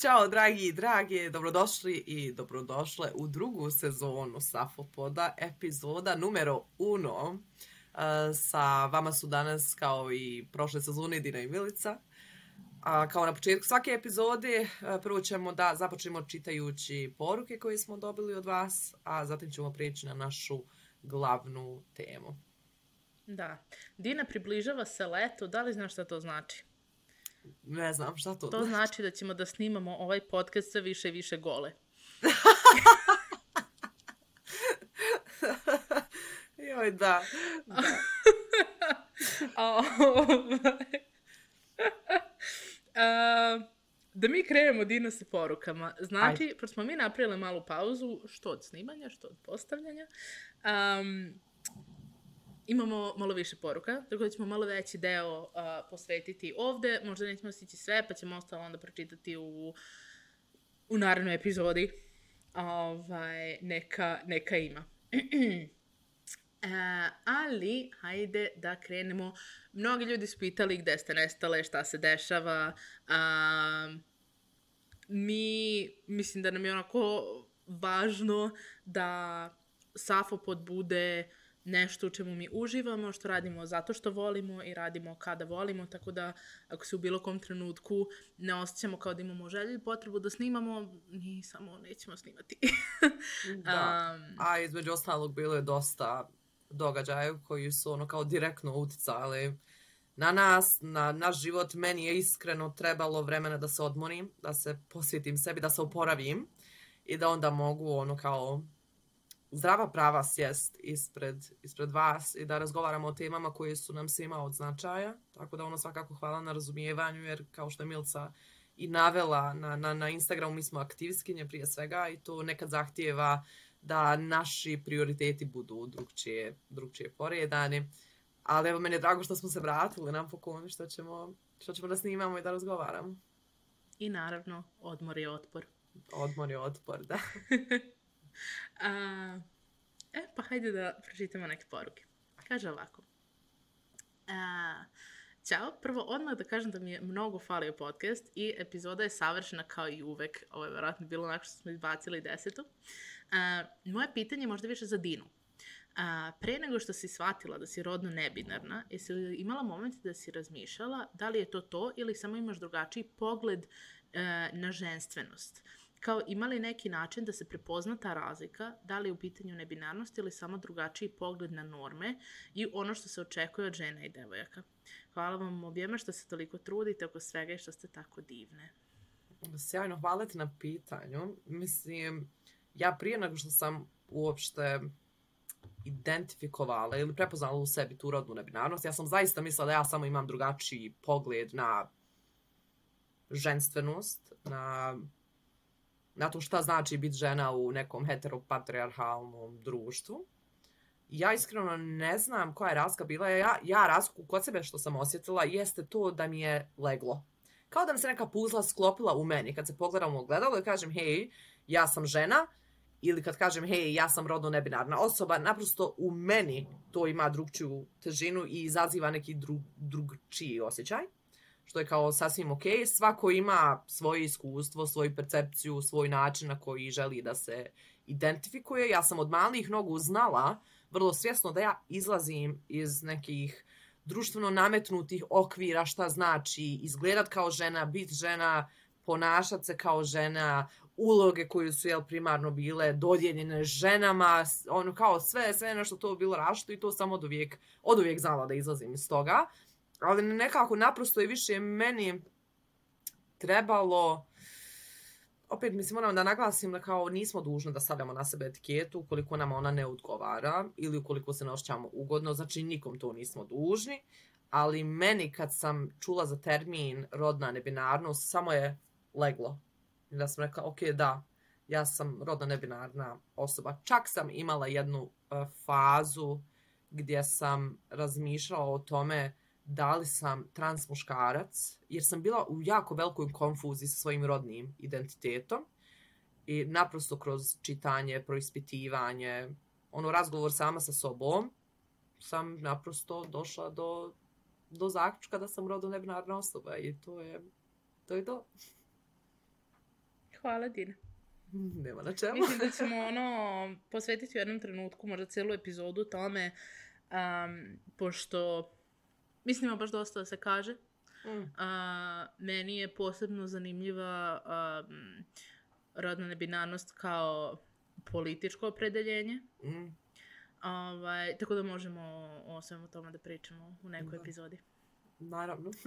Ćao, dragi i drage, dobrodošli i dobrodošle u drugu sezonu Safopoda, epizoda numero uno. E, sa vama su danas, kao i prošle sezone, Dina i Milica. A, kao na početku svake epizode, e, prvo ćemo da započnemo čitajući poruke koje smo dobili od vas, a zatim ćemo prijeći na našu glavnu temu. Da. Dina približava se leto, da li znaš šta to znači? Ne znam šta to, to znači. To znači da ćemo da snimamo ovaj podcast sa više i više gole. Joj, da. da. uh, da mi krenemo Dina sa porukama. Znači, Ajde. pošto smo mi napravili malu pauzu, što od snimanja, što od postavljanja, um, imamo malo više poruka, tako da ćemo malo veći deo uh, posvetiti ovde. Možda nećemo stići sve, pa ćemo ostalo onda pročitati u, u narednoj epizodi. Ovaj, neka, neka ima. E, ali, hajde da krenemo. Mnogi ljudi su pitali gde ste nestale, šta se dešava. A, mi, mislim da nam je onako važno da Safopod bude nešto u čemu mi uživamo, što radimo zato što volimo i radimo kada volimo, tako da ako se u bilo kom trenutku ne osjećamo kao da imamo želju i potrebu da snimamo, mi samo nećemo snimati. da. Um, A između ostalog bilo je dosta događaja koji su ono kao direktno uticali na nas, na naš život. Meni je iskreno trebalo vremena da se odmorim, da se posvjetim sebi, da se oporavim i da onda mogu ono kao zdrava prava sjest ispred, ispred vas i da razgovaramo o temama koje su nam svima od značaja. Tako da ono svakako hvala na razumijevanju jer kao što je Milca i navela na, na, na Instagramu mi smo aktivskinje prije svega i to nekad zahtijeva da naši prioriteti budu drugčije, drugčije poredani. Ali evo meni je drago što smo se vratili nam pokoni što ćemo, što ćemo da snimamo i da razgovaramo. I naravno, odmor je otpor. Odmor je otpor, da. A, e, pa hajde da pročitamo neke poruke. Kaže ovako. A, Ćao, prvo odmah da kažem da mi je mnogo falio podcast i epizoda je savršena kao i uvek. Ovo je vjerojatno bilo onako što smo izbacili desetu. A, moje pitanje je možda više za Dinu. A, pre nego što si shvatila da si rodno nebinarna, jesi li imala moment da si razmišljala da li je to to ili samo imaš drugačiji pogled e, na ženstvenost? Kao imali neki način da se prepozna ta razlika, da li je u pitanju nebinarnost ili samo drugačiji pogled na norme i ono što se očekuje od žena i devojaka. Hvala vam objema što se toliko trudite oko svega i što ste tako divne. Sjajno, hvala ti na pitanju. Mislim, ja prije nego što sam uopšte identifikovala ili prepoznala u sebi tu rodnu nebinarnost, ja sam zaista mislila da ja samo imam drugačiji pogled na ženstvenost, na na to šta znači biti žena u nekom heteropatriarhalnom društvu. Ja iskreno ne znam koja je razlika bila. Ja, ja razliku kod sebe što sam osjetila jeste to da mi je leglo. Kao da mi se neka puzla sklopila u meni. Kad se pogledam u ogledalo i kažem, hej, ja sam žena, ili kad kažem, hej, ja sam rodno nebinarna osoba, naprosto u meni to ima drugčiju težinu i izaziva neki dru, drugčiji osjećaj što je kao sasvim ok. Svako ima svoje iskustvo, svoju percepciju, svoj način na koji želi da se identifikuje. Ja sam od malih nogu znala, vrlo svjesno, da ja izlazim iz nekih društveno nametnutih okvira šta znači izgledat kao žena, biti žena, ponašat se kao žena, uloge koje su jel, primarno bile dodjeljene ženama, ono kao sve, sve nešto to bilo rašto i to samo od uvijek, od uvijek znala da izlazim iz toga ali nekako naprosto je više meni trebalo opet mislim moram da naglasim da kao nismo dužni da stavljamo na sebe etiketu ukoliko nam ona ne odgovara ili ukoliko se ne osjećamo ugodno, znači nikom to nismo dužni, ali meni kad sam čula za termin rodna nebinarnost, samo je leglo. I da sam rekla, ok, da, ja sam rodna nebinarna osoba. Čak sam imala jednu uh, fazu gdje sam razmišljala o tome da li sam trans muškarac, jer sam bila u jako velikoj konfuziji sa svojim rodnim identitetom i naprosto kroz čitanje, proispitivanje, ono razgovor sama sa sobom, sam naprosto došla do, do zaključka da sam rodno nebinarna osoba i to je to. Je to. hvala Dina. Nema na čemu. Mislim da ćemo ono posvetiti u jednom trenutku, možda celu epizodu tome, um, pošto mislim ima baš dosta da se kaže. Mm. A, meni je posebno zanimljiva um, rodna nebinarnost kao političko opredeljenje. Mm. Ovaj, tako da možemo o, o svemu tome da pričamo u nekoj Da. epizodi. Naravno.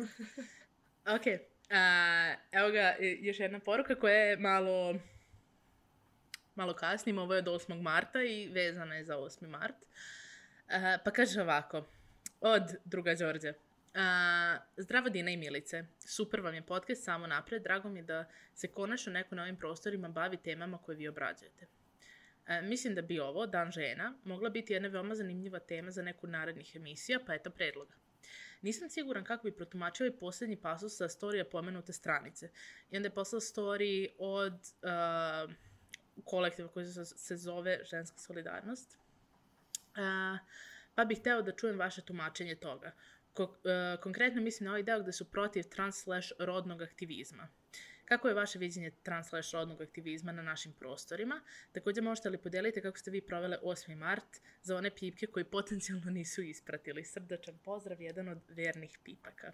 Ok, a, evo ga, još jedna poruka koja je malo malo kasnije, ovo je od 8. marta i vezana je za 8. mart. A, pa kaže ovako, od druga Đorđe. Uh, zdravo Dina i Milice, super vam je podcast samo napred, drago mi je da se konačno neko na ovim prostorima bavi temama koje vi obrađujete. Uh, mislim da bi ovo, Dan žena, mogla biti jedna veoma zanimljiva tema za neku narednih emisija, pa eto predloga. Nisam siguran kako bi protumačio i posljednji pasus sa storija pomenute stranice. I onda je poslao story od uh, kolektiva koji se, se zove Ženska solidarnost. Uh, pa bih hteo da čujem vaše tumačenje toga. Ko, e, konkretno mislim na ovaj deo gde su protiv trans slash rodnog aktivizma. Kako je vaše viđenje trans slash rodnog aktivizma na našim prostorima? Također možete li podeliti kako ste vi provele 8. mart za one pipke koji potencijalno nisu ispratili. Srdačan pozdrav, jedan od vernih pipaka.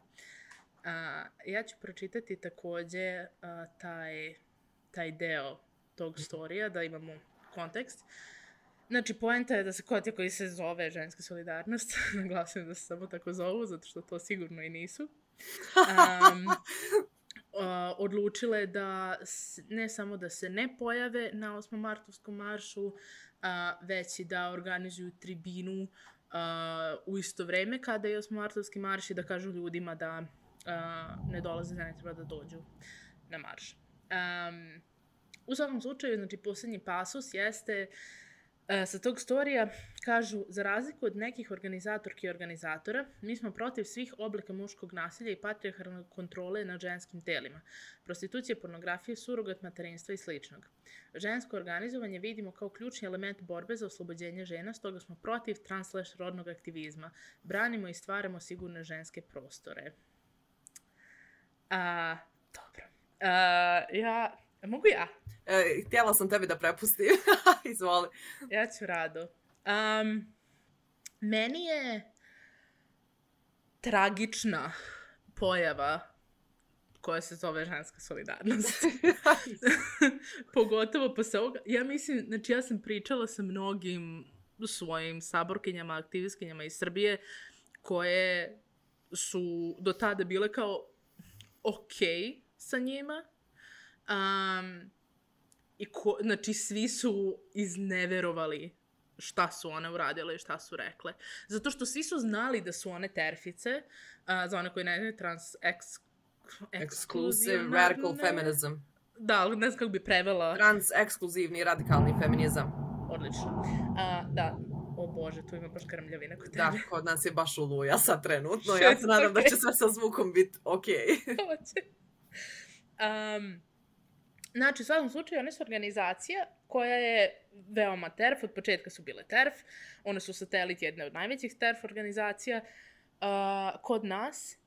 A, ja ću pročitati također a, taj, taj deo tog storija, da imamo kontekst. Znači, poenta je da se kotje koji se zove ženska solidarnost, naglasim da se samo tako zovu, zato što to sigurno i nisu, um, uh, odlučile da ne samo da se ne pojave na 8. martovskom maršu, uh, već i da organizuju tribinu uh, u isto vreme kada je 8. martovski marš i da kažu ljudima da uh, ne dolaze, da ne treba da dođu na marš. Um, u svakom slučaju, znači, posljednji pasus jeste E, sa tog storija kažu, za razliku od nekih organizatorki i organizatora, mi smo protiv svih oblika muškog nasilja i patrijarhalne kontrole nad ženskim telima, prostitucije, pornografije, surogat materinstva i sličnog. Žensko organizovanje vidimo kao ključni element borbe za oslobođenje žena, stoga smo protiv trans rodnog aktivizma. Branimo i stvaramo sigurne ženske prostore. A, dobro. A, ja, mogu ja? E, htjela sam tebi da prepustim. Izvoli. Ja ću rado. Um, meni je tragična pojava koja se zove ženska solidarnost. Pogotovo posle ovoga. Ja mislim, znači ja sam pričala sa mnogim svojim saborkinjama, aktivistkinjama iz Srbije koje su do tada bile kao ok sa njima. Um, I ko, znači, svi su izneverovali šta su one uradile i šta su rekle. Zato što svi su znali da su one terfice, a, za one koji ne znaju, trans ex, Exclusive radical ne- feminism. Da, ali ne znam kako bi prevela. Trans ekskluzivni radikalni feminizam. Odlično. A, da, o bože, tu ima baš krmljavina kod Da, tebe. kod nas je baš uluja sad trenutno. Shit, Ja se nadam da okej. će sve sa zvukom biti okej. Hoće. Um, znači, u svakom slučaju, one su organizacija koja je veoma TERF, od početka su bile TERF, one su satelit jedne od najvećih TERF organizacija uh, kod nas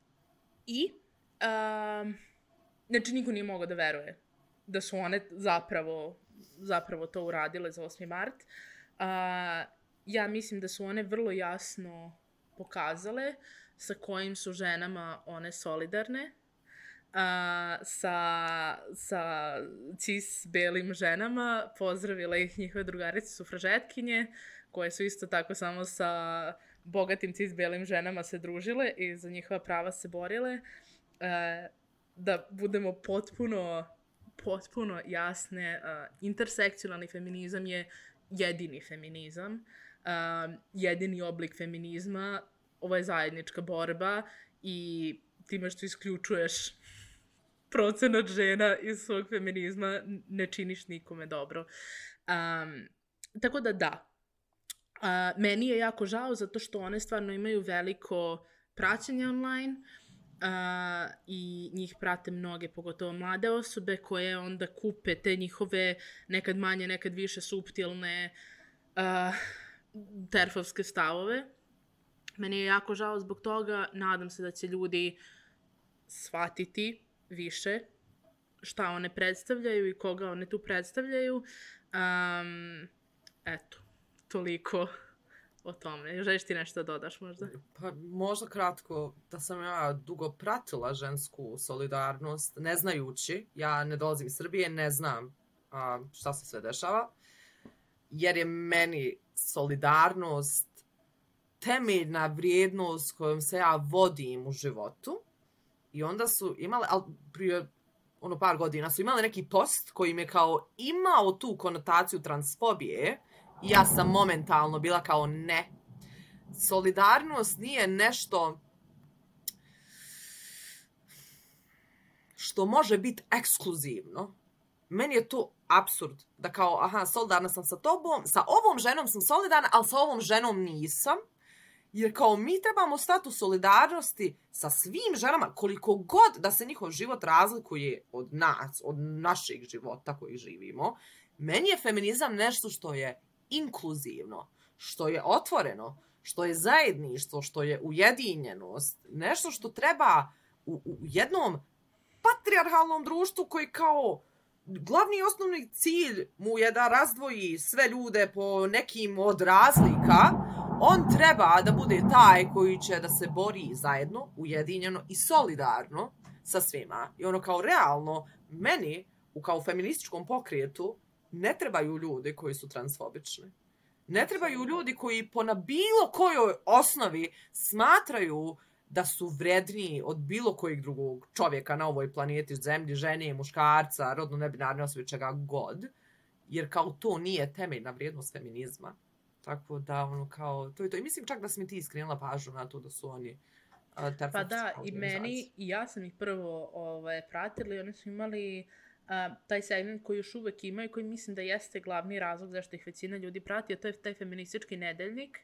i um, znači niko nije mogao da veruje da su one zapravo, zapravo to uradile za 8. mart. Uh, ja mislim da su one vrlo jasno pokazale sa kojim su ženama one solidarne, a, sa, sa cis belim ženama, pozdravila ih njihove drugarice sufražetkinje, koje su isto tako samo sa bogatim cis belim ženama se družile i za njihova prava se borile. E, da budemo potpuno potpuno jasne, uh, intersekcionalni feminizam je jedini feminizam, uh, jedini oblik feminizma, ovo je zajednička borba i time što isključuješ procenat žena iz svog feminizma ne činiš nikome dobro. Um, tako da da, uh, meni je jako žao zato što one stvarno imaju veliko praćenje online uh, i njih prate mnoge, pogotovo mlade osobe koje onda kupe te njihove nekad manje, nekad više subtilne uh, terfovske stavove. Meni je jako žao zbog toga, nadam se da će ljudi shvatiti više šta one predstavljaju i koga one tu predstavljaju. Um, eto, toliko o tome. Želiš ti nešto da dodaš možda? Pa možda kratko, da sam ja dugo pratila žensku solidarnost, ne znajući, ja ne dolazim iz Srbije, ne znam a, šta se sve dešava, jer je meni solidarnost temeljna vrijednost kojom se ja vodim u životu. I onda su imale, ali prije ono par godina su imale neki post koji je kao imao tu konotaciju transfobije i ja sam momentalno bila kao ne. Solidarnost nije nešto što može biti ekskluzivno. Meni je to absurd da kao, aha, solidarna sam sa tobom, sa ovom ženom sam solidarna, ali sa ovom ženom nisam. Jer kao mi trebamo stati u solidarnosti sa svim ženama, koliko god da se njihov život razlikuje od nas, od našeg života koji živimo, meni je feminizam nešto što je inkluzivno, što je otvoreno, što je zajedništvo, što je ujedinjenost, nešto što treba u, u jednom patriarhalnom društvu koji kao glavni i osnovni cilj mu je da razdvoji sve ljude po nekim od razlika, on treba da bude taj koji će da se bori zajedno, ujedinjeno i solidarno sa svima. I ono kao realno, meni, u kao feminističkom pokrijetu, ne trebaju ljudi koji su transfobični. Ne trebaju ljudi koji po na bilo kojoj osnovi smatraju da su vredniji od bilo kojeg drugog čovjeka na ovoj planeti, zemlji, žene, muškarca, rodno nebinarne osobe, čega god. Jer kao to nije temeljna vrijednost feminizma. Tako da, ono, kao, to je to. I mislim čak da sam ti iskrenila pažu na to da su oni uh, Pa da, i meni, i ja sam ih prvo ovaj, pratila i oni su imali uh, taj segment koji još uvek imaju, koji mislim da jeste glavni razlog zašto ih većina ljudi prati, a to je taj feministički nedeljnik,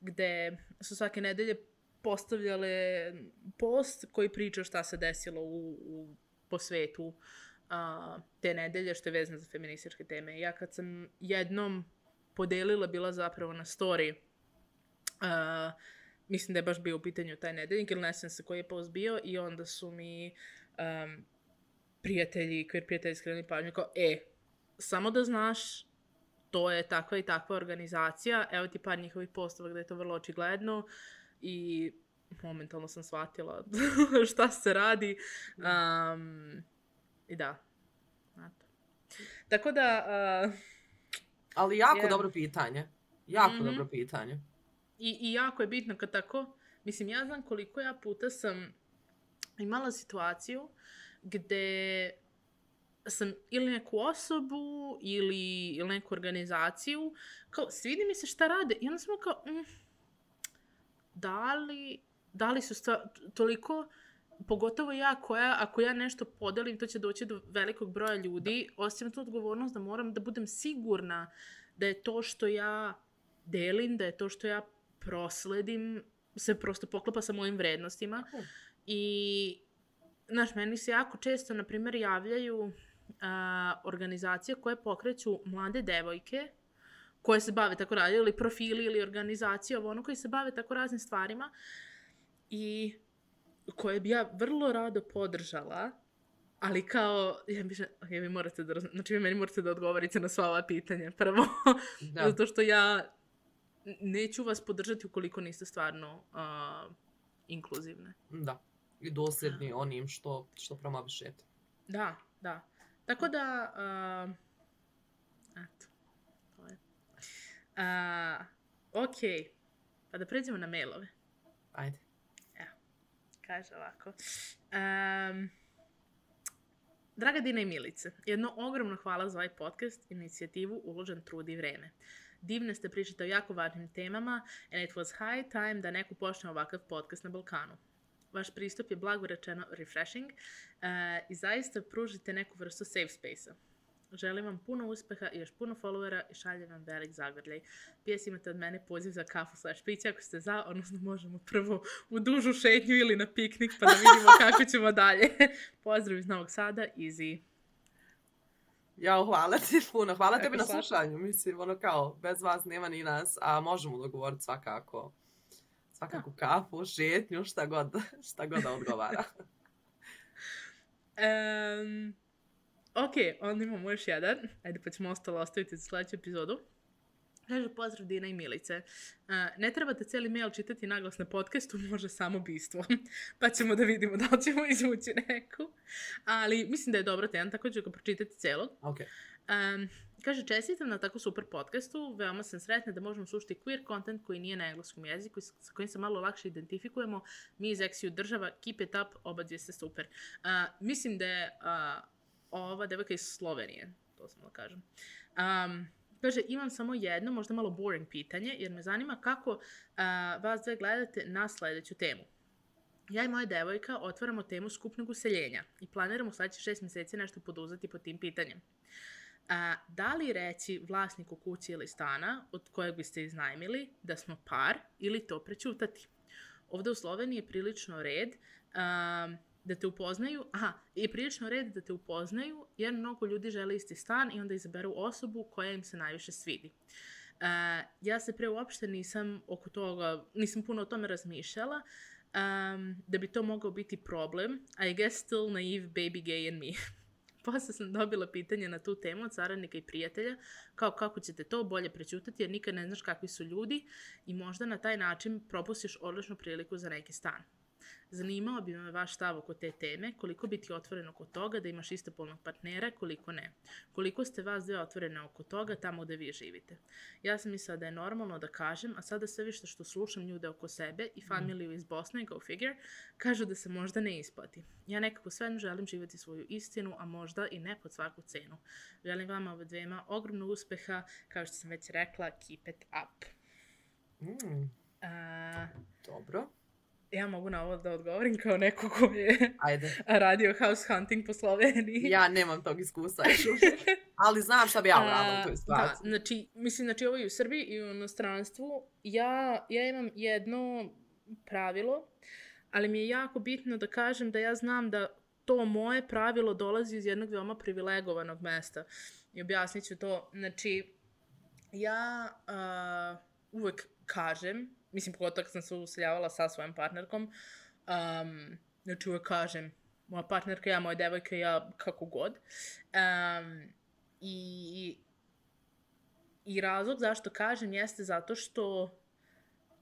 gde su svake nedelje postavljale post koji priča šta se desilo u, u, po svetu uh, te nedelje, što je vezano za feminističke teme. Ja kad sam jednom podelila bila zapravo na story. Uh, mislim da je baš bio u pitanju taj nedeljnik ili ne se koji je post bio i onda su mi um, prijatelji, queer prijatelji skrenuli pažnju kao, e, samo da znaš, to je takva i takva organizacija, evo ti par njihovih postova gde je to vrlo očigledno i momentalno sam shvatila šta se radi. Um, I da. Znate. Tako da, uh, Ali jako yeah. dobro pitanje. Jako mm -hmm. dobro pitanje. I, I jako je bitno kad tako... Mislim, ja znam koliko ja puta sam imala situaciju gde sam ili neku osobu ili, ili neku organizaciju, kao, svidi mi se šta rade. I onda sam kao, mm, da li, da li su stva, toliko, pogotovo ja koja, ako ja nešto podelim, to će doći do velikog broja ljudi, osim tu odgovornost da moram da budem sigurna da je to što ja delim, da je to što ja prosledim, se prosto poklapa sa mojim vrednostima. Uh. I, znaš, meni se jako često, na primjer, javljaju a, organizacije koje pokreću mlade devojke, koje se bave tako radili, ili profili, ili organizacije, ovo ono, koji se bave tako raznim stvarima. I koje bi ja vrlo rado podržala, ali kao, ja bi, ja vi morate da, znači vi meni morate da odgovorite na sva ova pitanja, prvo, da. zato što ja neću vas podržati ukoliko niste stvarno uh, inkluzivne. Da, i dosljedni onim što, što promovišete. Da, da. Tako da, uh, eto, to je. Uh, ok, pa da pređemo na mailove. Ajde kaže ovako. Um, Draga Dina i Milice, jedno ogromno hvala za ovaj podcast, inicijativu Uložen trud i vreme. Divne ste pričate o jako važnim temama and it was high time da neko počne ovakav podcast na Balkanu. Vaš pristup je blago rečeno refreshing uh, i zaista pružite neku vrstu safe space-a. Želim vam puno uspeha i još puno followera i šaljem vam velik zagrljaj. Pijes imate od mene poziv za kafu slash piće ako ste za, odnosno možemo prvo u dužu šetnju ili na piknik pa da vidimo kako ćemo dalje. Pozdrav iz Novog Sada, easy. Ja, hvala ti puno. Hvala tebi na slušanju. Mislim, ono kao, bez vas nema ni nas, a možemo dogovoriti svakako. Svakako da. kafu, šetnju, šta god, šta god da odgovara. um, ok, onda imamo još jedan. Ajde, pa ćemo ostalo ostaviti za sljedeću epizodu. Kaže, pozdrav Dina i Milice. Uh, ne trebate cijeli mail čitati naglas na podcastu, može samo bistvo. pa ćemo da vidimo da li ćemo izvući neku. Ali mislim da je dobra tema, tako ću ga pročitati celog. Okay. Um, kaže, čestitam na tako super podcastu, veoma sam sretna da možemo slušati queer content koji nije na engleskom jeziku, sa kojim se malo lakše identifikujemo. Mi iz Exiju država, keep it up, oba dvije ste super. Uh, mislim da je uh, ova devojka iz Slovenije, to sam da kažem. Um, Kaže, imam samo jedno, možda malo boring pitanje, jer me zanima kako uh, vas dve gledate na sledeću temu. Ja i moja devojka otvaramo temu skupnog useljenja i planiramo sledeće šest mjeseci nešto poduzeti po tim pitanjem. A, da li reći vlasniku kući ili stana od kojeg biste iznajmili da smo par ili to prećutati? Ovde u Sloveniji je prilično red a, da te upoznaju, aha, i prilično red da te upoznaju jer mnogo ljudi žele isti stan i onda izaberu osobu koja im se najviše svidi. Uh, ja se pre uopšte nisam oko toga, nisam puno o tome razmišljala, um, da bi to mogao biti problem. I guess still naive baby gay and me. Posle sam dobila pitanje na tu temu od saradnika i prijatelja, kao kako ćete to bolje prećutati jer nikad ne znaš kakvi su ljudi i možda na taj način propustiš odličnu priliku za neki stan. Zanimao bi me vaš stav oko te teme, koliko biti otvoreno oko toga da imaš istopolnog partnera, koliko ne. Koliko ste vas dve otvorene oko toga tamo gde vi živite. Ja sam mislila da je normalno da kažem, a sada sve više što slušam ljude oko sebe i familiju iz Bosne, go figure, kažu da se možda ne isplati. Ja nekako sve želim živjeti svoju istinu, a možda i ne pod svaku cenu. Želim vama ove dvema ogromno uspeha, kao što sam već rekla, keep it up. Mm. Uh, Dobro ja mogu na ovo da odgovorim kao neko ko je Ajde. radio house hunting po Sloveniji. Ja nemam tog iskustva ali znam šta bi ja uradila u toj situaciji. Da, znači, mislim, znači ovo i u Srbiji i u inostranstvu. Ja, ja imam jedno pravilo, ali mi je jako bitno da kažem da ja znam da to moje pravilo dolazi iz jednog veoma privilegovanog mesta. I objasnit ću to. Znači, ja uh, uvek kažem mislim, pogotovo kad sam se useljavala sa svojom partnerkom, um, znači uvek kažem, moja partnerka, ja, moja devojka, ja, kako god. Um, i, I razlog zašto kažem jeste zato što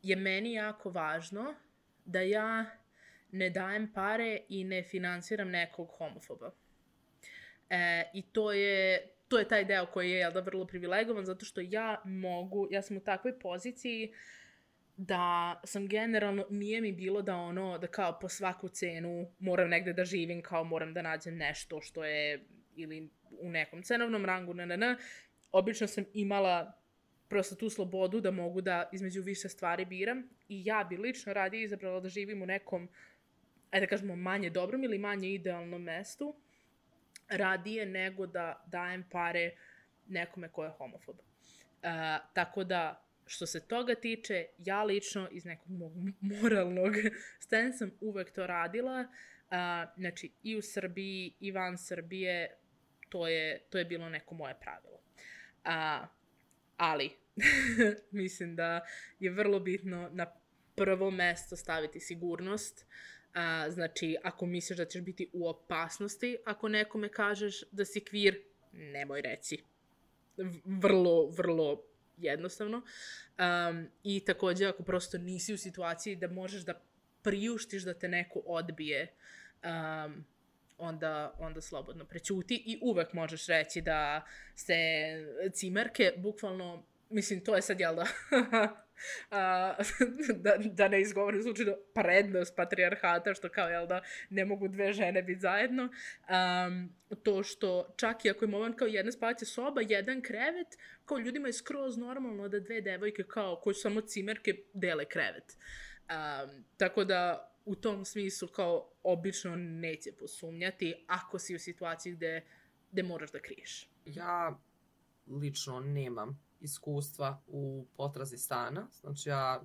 je meni jako važno da ja ne dajem pare i ne finansiram nekog homofoba. E, I to je, to je taj deo koji je jel da, vrlo privilegovan, zato što ja mogu, ja sam u takvoj poziciji uh, da sam generalno, nije mi bilo da ono, da kao po svaku cenu moram negde da živim, kao moram da nađem nešto što je ili u nekom cenovnom rangu, na, na, na. Obično sam imala prosto tu slobodu da mogu da između više stvari biram i ja bi lično radije izabrala da živim u nekom, ajde da kažemo, manje dobrom ili manje idealnom mestu, radije nego da dajem pare nekome ko je homofob. Uh, tako da, što se toga tiče, ja lično iz nekog mog moralnog stanja sam uvek to radila. Uh, znači, i u Srbiji, i van Srbije, to je, to je bilo neko moje pravilo. Uh, ali, mislim da je vrlo bitno na prvo mesto staviti sigurnost. Uh, znači, ako misliš da ćeš biti u opasnosti, ako nekome kažeš da si kvir, nemoj reci. Vrlo, vrlo jednostavno. Um, I takođe, ako prosto nisi u situaciji da možeš da priuštiš da te neko odbije, um, onda, onda slobodno prećuti i uvek možeš reći da se cimerke, bukvalno, mislim, to je sad, jel da, da, da ne izgovorim slučajno prednost patrijarhata, što kao, jel da, ne mogu dve žene biti zajedno. Um, to što čak i ako je moment kao jedna spavaća soba, jedan krevet, kao ljudima je skroz normalno da dve devojke kao koji su samo cimerke dele krevet. Um, tako da u tom smislu kao obično neće posumnjati ako si u situaciji gde, gde moraš da kriješ. Ja lično nemam iskustva u potrazi stana. Znači ja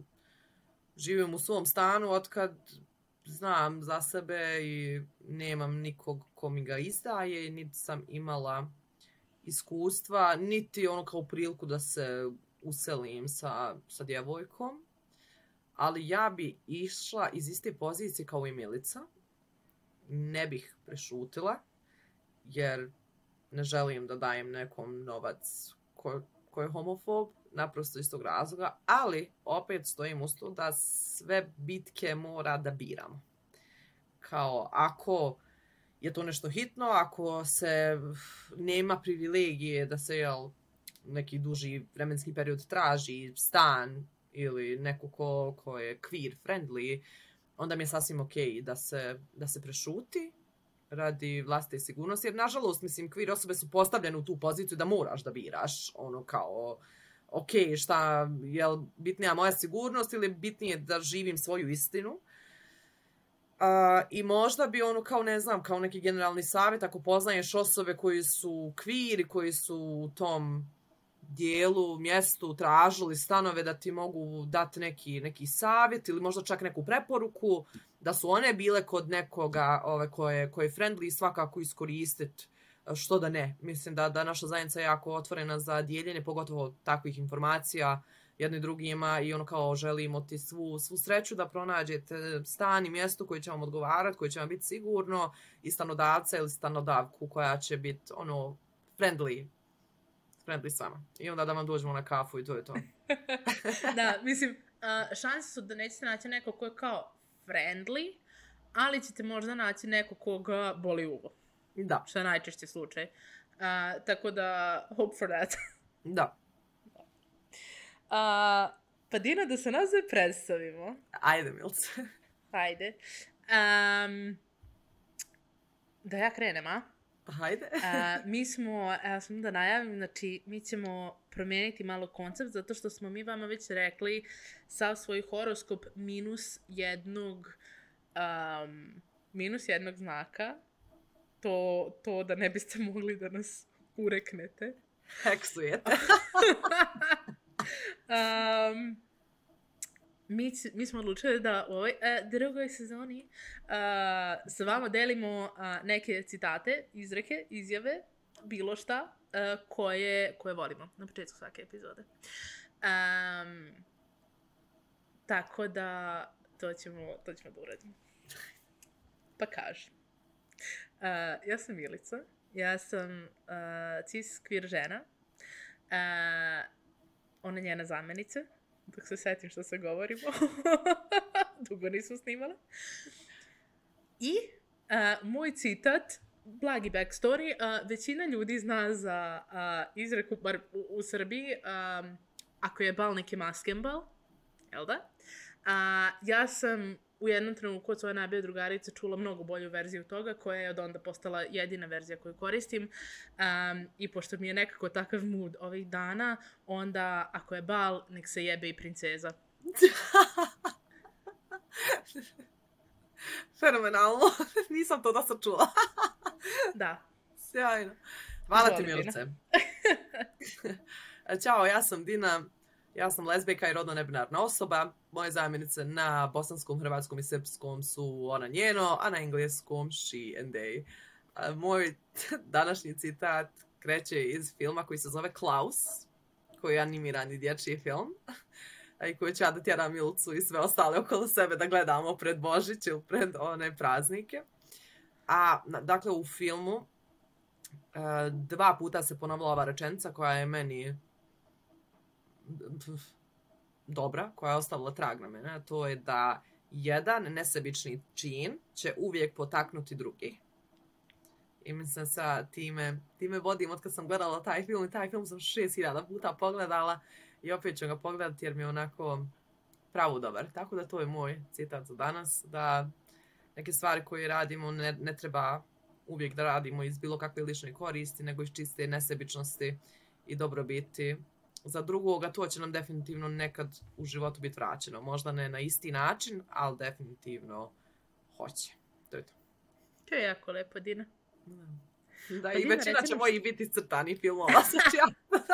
živim u svom stanu od kad znam za sebe i nemam nikog ko mi ga izdaje, niti sam imala iskustva, niti ono kao priliku da se uselim sa, sa djevojkom. Ali ja bi išla iz iste pozicije kao i Milica. Ne bih prešutila, jer ne želim da dajem nekom novac ko, ko je homofob, naprosto iz tog razloga, ali opet stojim uz to da sve bitke mora da biramo. Kao ako je to nešto hitno, ako se nema privilegije da se jel, neki duži vremenski period traži stan ili neko ko, ko je queer friendly, onda mi je sasvim okay da se, da se prešuti radi vlastite sigurnosti, jer nažalost, mislim, queer osobe su postavljene u tu poziciju da moraš da biraš, ono kao, ok, šta, je bitnija moja sigurnost ili bitnije da živim svoju istinu. Uh, I možda bi ono kao, ne znam, kao neki generalni savjet, ako poznaješ osobe koji su queer i koji su u tom dijelu, mjestu tražili stanove da ti mogu dati neki, neki savjet ili možda čak neku preporuku, da su one bile kod nekoga ove, koje, koje je friendly svakako iskoristiti što da ne. Mislim da, da naša zajednica je jako otvorena za dijeljenje, pogotovo takvih informacija jedni drugima i ono kao želimo ti svu, svu sreću da pronađete stan i mjesto koje će vam odgovarati, koje će vam biti sigurno i stanodavca ili stanodavku koja će biti ono friendly friendly s vama. I onda da vam dođemo na kafu i to je to. da, mislim, uh, šanse su da nećete naći neko ko je kao friendly, ali ćete možda naći neko koga boli uvo. Da. Što je najčešći slučaj. Uh, tako da, hope for that. da. Uh, pa Dina, da se nas predstavimo. Ajde, Milce. Ajde. Um, da ja krenem, a? Hajde. uh, mi smo, evo sam da najavim, znači mi ćemo promijeniti malo koncept zato što smo mi vama već rekli sav svoj horoskop minus jednog um, minus jednog znaka to, to da ne biste mogli da nas ureknete. Heksujete. um, mi, mi smo odlučili da u ovoj uh, drugoj sezoni e, uh, sa vama delimo uh, neke citate, izreke, izjave, bilo šta uh, koje, koje volimo na početku svake epizode. Um, tako da to ćemo, to ćemo da uradimo. Pa kaži. Uh, ja sam Milica. Ja sam uh, cis queer žena. Uh, ona je njena zamenica dok se setim što se govorimo. Dugo nismo snimala. I uh, moj citat, blagi backstory, uh, većina ljudi zna za uh, izreku, bar u, u Srbiji, um, ako je bal neki maskembal, jel da? Uh, ja sam u jednom trenutku od svoje najbolje drugarice čula mnogo bolju verziju toga, koja je od onda postala jedina verzija koju koristim. Um, I pošto mi je nekako takav mood ovih dana, onda ako je bal, nek se jebe i princeza. Fenomenalno. Nisam to da sam čula. da. Sjajno. Hvala ti, Milice. Ćao, ja sam Dina. Ja sam lezbijka i rodno nebinarna osoba. Moje zamjenice na bosanskom, hrvatskom i srpskom su ona njeno, a na engleskom she and they. Moj današnji citat kreće iz filma koji se zove Klaus, koji je animirani dječji film i koji će ja da tjera Milcu i sve ostale okolo sebe da gledamo pred Božić ili pred one praznike. A, dakle, u filmu e, dva puta se ponovila ova rečenica koja je meni dobra, koja je ostavila trag na mene, to je da jedan nesebični čin će uvijek potaknuti drugi. I mislim sa time, time vodim od kad sam gledala taj film i taj film sam šest hiljada puta pogledala i opet ću ga pogledati jer mi je onako pravo dobar. Tako da to je moj citat za danas, da neke stvari koje radimo ne, ne treba uvijek da radimo iz bilo kakve lične koristi, nego iz čiste nesebičnosti i dobrobiti za drugoga, to će nam definitivno nekad u životu biti vraćeno. Možda ne na isti način, ali definitivno hoće. To je to. To je jako lepo, Dina. Da, pa i Dina, većina će moji biti crtani filmova. Znači,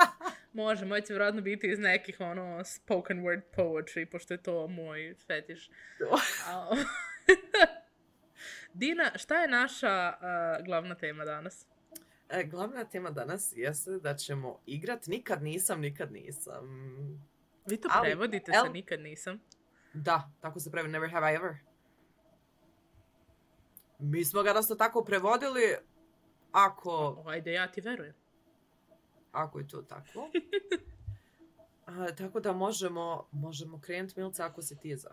Može, moj će vjerojatno biti iz nekih ono spoken word poetry, pošto je to moj fetiš. Dina, šta je naša uh, glavna tema danas? E, glavna tema danas jeste da ćemo igrat Nikad nisam, nikad nisam. Vi to Ali, prevodite el... sa Nikad nisam? Da, tako se prevodi Never have I ever. Mi smo ga rasto tako prevodili ako, Ajde, ja ti verujem. ako je to tako. A, tako da možemo, možemo krenuti, Milca, ako si ti za.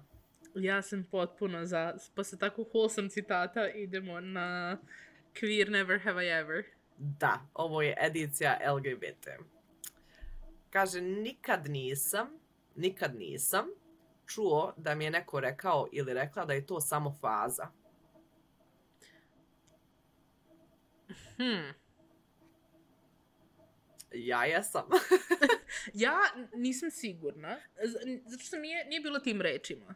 Ja sam potpuno za, posle tako wholesome citata idemo na Queer Never Have I Ever. Da, ovo je edicija LGBT. Kaže, nikad nisam, nikad nisam čuo da mi je neko rekao ili rekla da je to samo faza. Hmm. Ja jesam. Ja nisam sigurna, zato što nije, nije bilo tim rečima.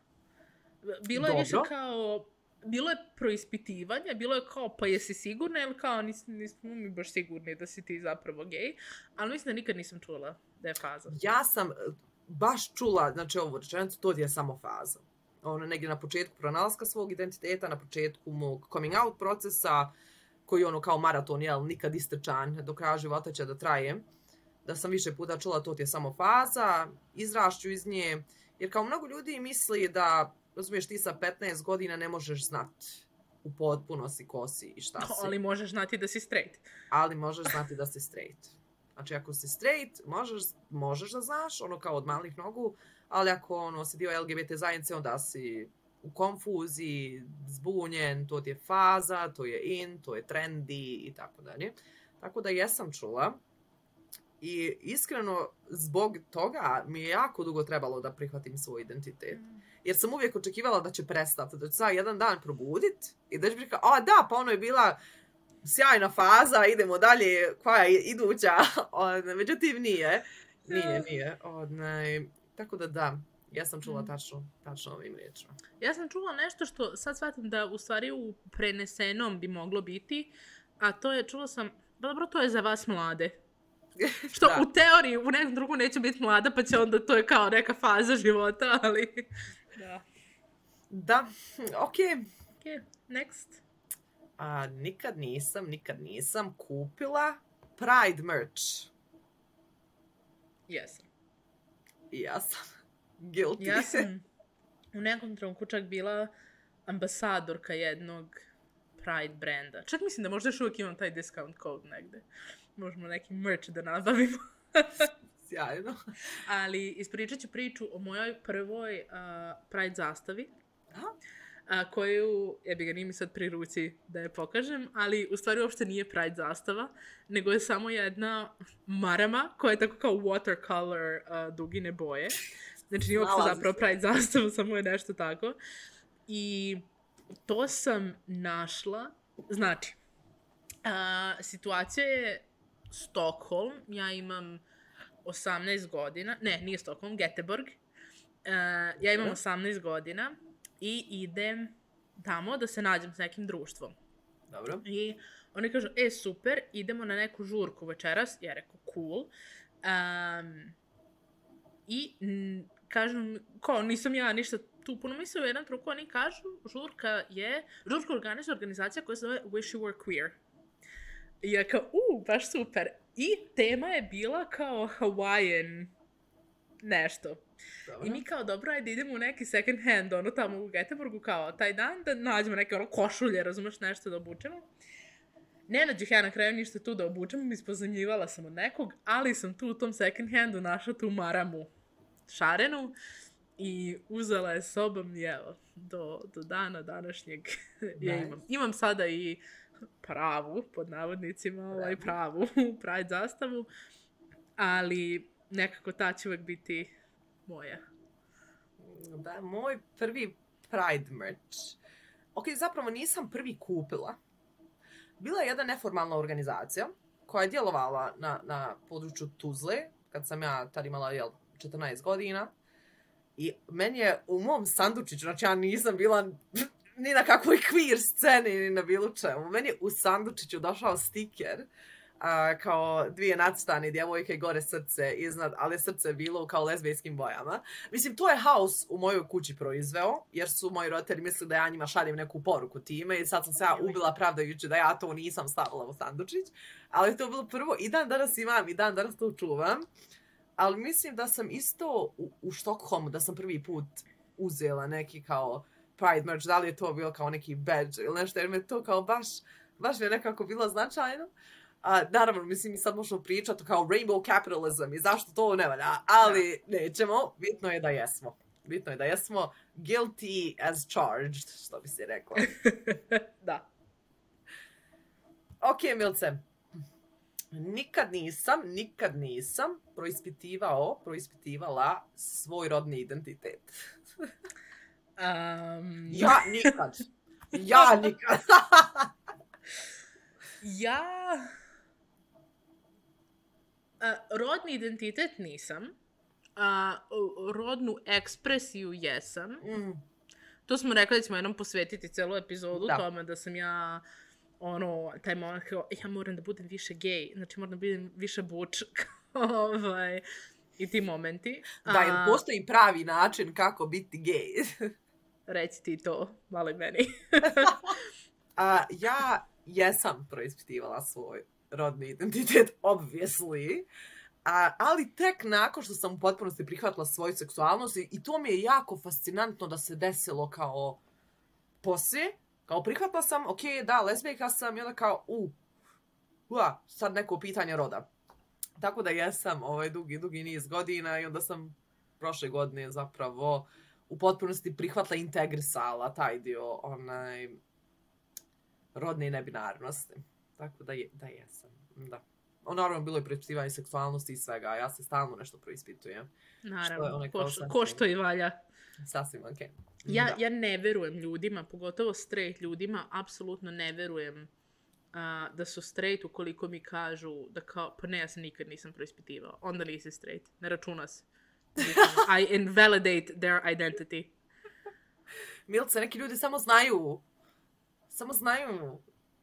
Bilo je više kao, bilo je proispitivanje, bilo je kao, pa jesi sigurna ili kao, nis, nismo mi baš sigurni da si ti zapravo gej, ali mislim da nikad nisam čula da je faza. ja sam e, baš čula, znači ovu rečenicu, to je samo faza. Ono, negdje na početku pronalaska svog identiteta, na početku mog coming out procesa, koji je ono kao maraton, jel, nikad istrčan, do kraja života će da traje. Da sam više puta čula, to ti je samo faza, izrašću iz nje, jer kao mnogo ljudi misli da, razumiješ, ti sa 15 godina ne možeš znat u potpunosti ko si i šta si Ali možeš znati da si straight. ali možeš znati da si straight. Znači, ako si straight, možeš, možeš da znaš, ono kao od malih nogu, ali ako ono, si dio LGBT zajednice, onda si u konfuziji, zbunjen, to ti je faza, to je in, to je trendy i tako dalje. Tako da jesam čula. I iskreno, zbog toga mi je jako dugo trebalo da prihvatim svoj identitet. Jer sam uvijek očekivala da će prestati, da će sad jedan dan probudit i da će kao, a da, pa ono je bila sjajna faza, idemo dalje, koja je iduća. Odne, međutim, nije. Nije, nije. Odne, tako da da, ja sam čula Mhm. tačno, tačno ovim riječima. Ja sam čula nešto što sad shvatim da u stvari u prenesenom bi moglo biti, a to je, čula sam, pa dobro, to je za vas mlade. Što Da. u teoriji u nekom drugom neće biti mlada, pa će onda to je kao neka faza života, ali... Da. Da, okej. Okay. Ok, next. A, nikad nisam, nikad nisam kupila Pride merch. Jesam. I ja sam guilty. Ja sam u nekom trenutku čak bila ambasadorka jednog Pride brenda. Čak mislim da možda još uvijek imam taj discount code negde. Možemo neki merch da nabavimo. Sjajno. Ali ispričat ću priču o mojoj prvoj uh, Pride zastavi. Aha. A, koju, ja bi ga nije mi sad pri ruci da je pokažem, ali u stvari uopšte nije Pride zastava, nego je samo jedna marama koja je tako kao watercolor uh, dugine boje. Znači nije uopšte zapravo. Pride zastava, samo je nešto tako. I to sam našla, znači, a, situacija je Stockholm, ja imam 18 godina, ne, nije Stockholm, Göteborg. Uh, ja imam Dobro. 18 godina i idem tamo da se nađem s nekim društvom. Dobro. I oni kažu, e, super, idemo na neku žurku večeras. Ja rekao, cool. Um, I m, kažem, kao, nisam ja ništa tu puno mislila, u jedan truku oni kažu, žurka je, žurka organizuje organizacija koja se zove Wish You Were Queer. I ja kao, u, baš super. I tema je bila kao Hawaiian nešto. Dobro. I mi kao, dobro, ajde idemo u neki second hand, ono tamo u Göteborgu, kao taj dan, da nađemo neke ono košulje, razumeš, nešto da obučemo. Ne nađih ja na kraju ništa tu da obučem, ispozemljivala sam od nekog, ali sam tu u tom second handu našla tu maramu šarenu i uzela je sobom i evo, do, do dana današnjeg je Nice. imam. Imam sada i pravu, pod navodnicima, ovaj pravu, Pride zastavu, ali nekako ta će uvek biti moja. Da, moj prvi Pride merch. Ok, zapravo nisam prvi kupila. Bila je jedna neformalna organizacija koja je djelovala na, na području Tuzle, kad sam ja tad imala jel, 14 godina. I meni je u mom sandučiću, znači ja nisam bila ni na kakvoj queer sceni, ni na bilo čemu. Meni je u sandučiću došao stiker a, kao dvije nacrtane djevojke gore srce iznad, ali srce je bilo kao lezbijskim bojama. Mislim, to je haos u mojoj kući proizveo, jer su moji roditelji mislili da ja njima šaljem neku poruku time i sad sam se ja ubila pravdajući da ja to nisam stavila u sandučić. Ali to je bilo prvo i dan danas imam i dan danas to čuvam. Ali mislim da sam isto u, u Štokholmu, da sam prvi put uzela neki kao Pride merch, da li je to bilo kao neki badge ili nešto, jer me to kao baš, baš mi je nekako bilo značajno. A, naravno, mislim, mi sad možemo pričati kao rainbow capitalism i zašto to ne valja, ali da. nećemo, bitno je da jesmo. Bitno je da jesmo guilty as charged, što bi se rekla. da. Ok, Milce. Nikad nisam, nikad nisam proispitivao, proispitivala svoj rodni identitet. um... Ja nikad. Ja nikad. ja... Uh, rodni identitet nisam. Uh, rodnu ekspresiju jesam. Mm. To smo rekli da ćemo jednom posvetiti celu epizodu Da. tome da sam ja ono, taj moment kao, ja moram da budem više gej, znači moram da budem više buč, ovaj, i ti momenti. Da, jer postoji pravi način kako biti gej. Reci ti to, malo i meni. A, ja jesam proispitivala svoj rodni identitet, obviously. A, ali tek nakon što sam u potpunosti prihvatila svoju seksualnost i, i to mi je jako fascinantno da se desilo kao poslije. Kao prihvatila sam, ok, da, lesbijka sam i onda kao, u, ua, sad neko pitanje roda. Tako da jesam ovaj dugi, dugi niz godina i onda sam prošle godine zapravo u potpunosti prihvatila i integrisala taj dio onaj rodne nebinarnosti. Tako da, je, da jesam, da. Ono, naravno, bilo je preispitivanje seksualnosti i svega, a ja se stalno nešto preispitujem. Naravno, onaj ko, kao što, sasvim- ko što i valja. Sasvim, okej. Okay. Ja, ja ne verujem ljudima, pogotovo straight ljudima, apsolutno ne verujem a, da su straight ukoliko mi kažu da kao, pa ne, ja se nikad nisam preispitivao. Onda nisi straight. Ne računa se. I invalidate their identity. Milce, neki ljudi samo znaju. Samo znaju.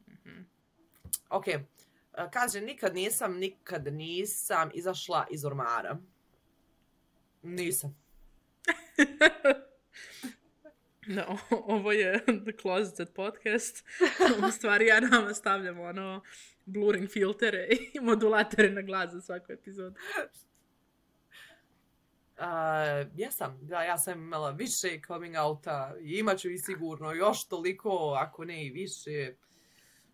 Mhm. Ok. E, Kaže, nikad nisam, nikad nisam izašla iz ormara. Nisam. No, ovo je The Closeted Podcast. U stvari ja nama stavljamo ono blurring filtere i modulatore na glas za svaku epizodu. Uh, jesam, da, ja sam imala više coming outa i imat ću i sigurno još toliko, ako ne i više.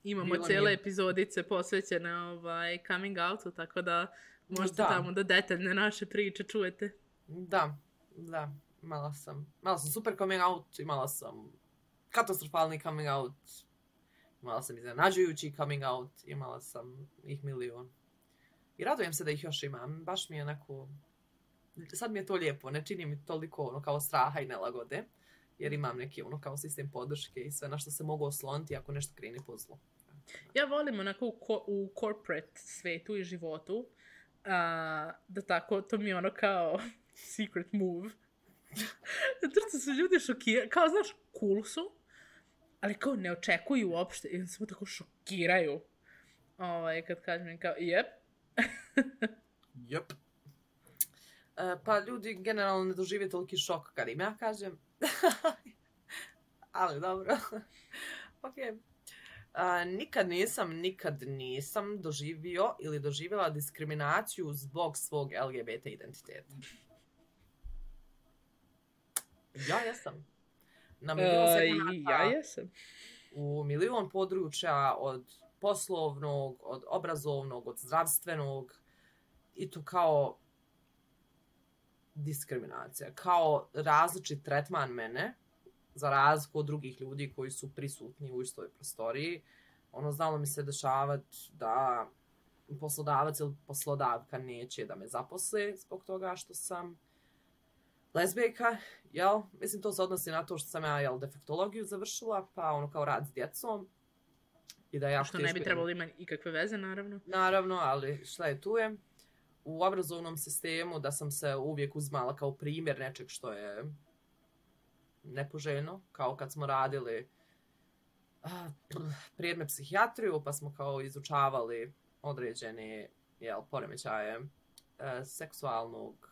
Imamo Bilo cijele nije. epizodice posvećene ovaj, coming outu, tako da možete Da. tamo da detaljne naše priče čujete. Da, da, imala sam, imala sam super coming out, imala sam katastrofalni coming out, imala sam iznenađujući coming out, imala sam ih milion. I radujem se da ih još imam, baš mi je onako, sad mi je to lijepo, ne čini mi toliko ono kao straha i nelagode, jer imam neki ono kao sistem podrške i sve na što se mogu osloniti ako nešto kreni po zlu. Ja volim onako u, ko, u corporate svetu i životu a, da tako, to mi je ono kao secret move. Zato što su ljudi šokirani, kao znaš, cool su, ali kao ne očekuju uopšte i samo tako šokiraju. Ovaj, kad kažem kao, jep, Yep. E, pa ljudi generalno ne dožive toliki šok kad im ja kažem. Ali dobro. ok. A, nikad nisam, nikad nisam doživio ili doživjela diskriminaciju zbog svog LGBT identiteta. Ja jesam. Na milion Uh, ja jesam. u milion područja od poslovnog, od obrazovnog, od zdravstvenog i to kao diskriminacija, kao različit tretman mene za razliku od drugih ljudi koji su prisutni u istoj prostoriji. Ono, znalo mi se dešavati da poslodavac ili poslodavka neće da me zaposle zbog toga što sam lezbijka, jel? Mislim, to se odnosi na to što sam ja, jel, defektologiju završila, pa ono kao rad s djecom. I da ja Što ne bi trebalo imati ikakve veze, naravno. Naravno, ali šta je tu je? U obrazovnom sistemu da sam se uvijek uzmala kao primjer nečeg što je nepoželjno, kao kad smo radili prijedme psihijatriju, pa smo kao izučavali određene jel, poremećaje e, seksualnog,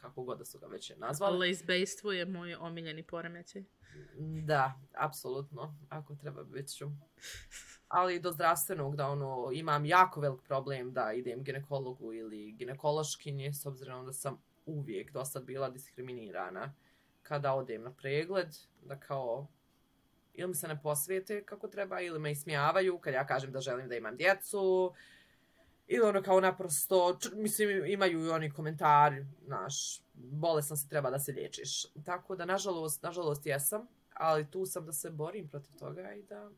kako god da su ga već nazvali. Lezbejstvo je moj omiljeni poremećaj. Da, apsolutno, ako treba bit ću. Ali do zdravstvenog da ono, imam jako velik problem da idem ginekologu ili ginekološkinje, s obzirom da sam uvijek dosta bila diskriminirana kada odem na pregled, da kao ili mi se ne posvete kako treba, ili me ismijavaju kad ja kažem da želim da imam djecu, ili ono kao naprosto, mislim, imaju i oni komentari, znaš, bolesno se treba da se liječiš. Tako da, nažalost, nažalost jesam, ali tu sam da se borim protiv toga i da,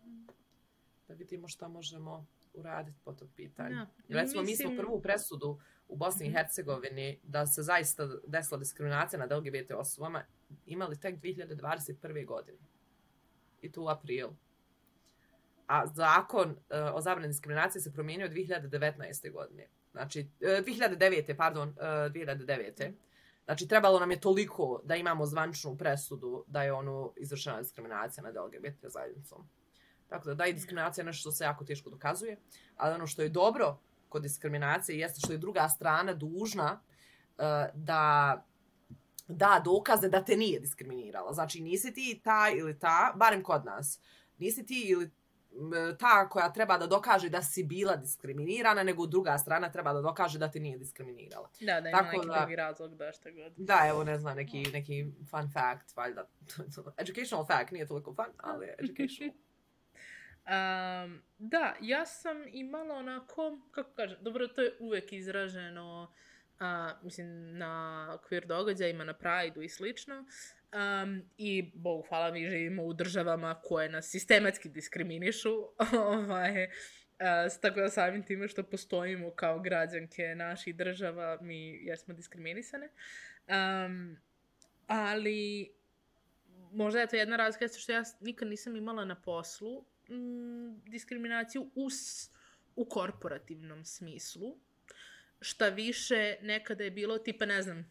da vidimo šta možemo uraditi po tog pitanja. Ja, Recimo, mislim... mi smo prvu presudu u Bosni i mhm. Hercegovini da se zaista desila diskriminacija nad LGBT osobama imali tek 2021. godine. I tu u aprilu. A zakon uh, o zabrani diskriminacije se promijenio 2019. godine. Znači, uh, e, 2009. pardon, uh, e, 2009. Znači, trebalo nam je toliko da imamo zvančnu presudu da je ono izvršena diskriminacija nad LGBT zajednicom. Tako da, da, i diskriminacija je nešto što se jako teško dokazuje, ali ono što je dobro kod diskriminacije jeste što je druga strana dužna uh, da da dokaze da te nije diskriminirala. Znači, nisi ti ta ili ta, barem kod nas, nisi ti ili ta koja treba da dokaže da si bila diskriminirana, nego druga strana treba da dokaže da te nije diskriminirala. Da, da ima Tako neki da, drugi razlog da šta god. Da, evo, ne znam, neki, neki fun fact, valjda. educational fact, nije toliko fun, ali educational. um, da, ja sam imala onako, kako kažem, dobro, to je uvek izraženo, uh, mislim, na queer događajima, na Pride i slično, Um, I, Bogu hvala, mi živimo u državama koje nas sistematski diskriminišu. ovaj, uh, tako da samim time što postojimo kao građanke naših država, mi jesmo diskriminisane. Um, ali, možda je to jedna razlika što ja nikad nisam imala na poslu Mm, diskriminaciju u, u korporativnom smislu. Šta više, nekada je bilo, tipa, ne znam,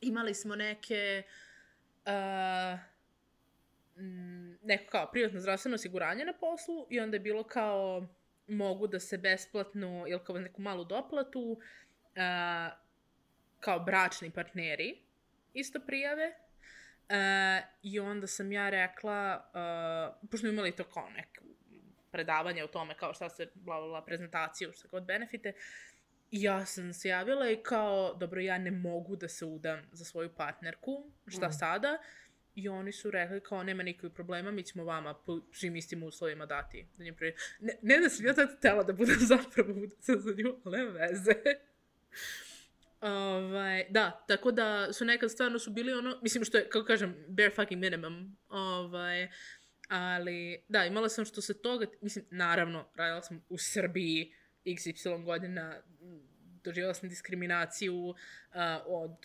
imali smo neke uh, uh, neko kao privatno zdravstveno osiguranje na poslu i onda je bilo kao mogu da se besplatno ili kao neku malu doplatu uh, kao bračni partneri isto prijave uh, i onda sam ja rekla uh, pošto imali to kao neko predavanje o tome kao šta se bla bla bla prezentaciju šta god benefite ja sam se javila i kao, dobro, ja ne mogu da se udam za svoju partnerku, šta mm. sada? I oni su rekli kao, nema nikakvih problema, mi ćemo vama po svim istim uslovima dati. Da ne, ne da sam ja tad tela da budem zapravo udaca za nju, ali veze. Ovaj, da, tako da su nekad stvarno su bili ono, mislim što je, kako kažem, bare fucking minimum. Ovaj, ali, da, imala sam što se toga, mislim, naravno, radila sam u Srbiji, XY godina doživjela sam diskriminaciju uh, od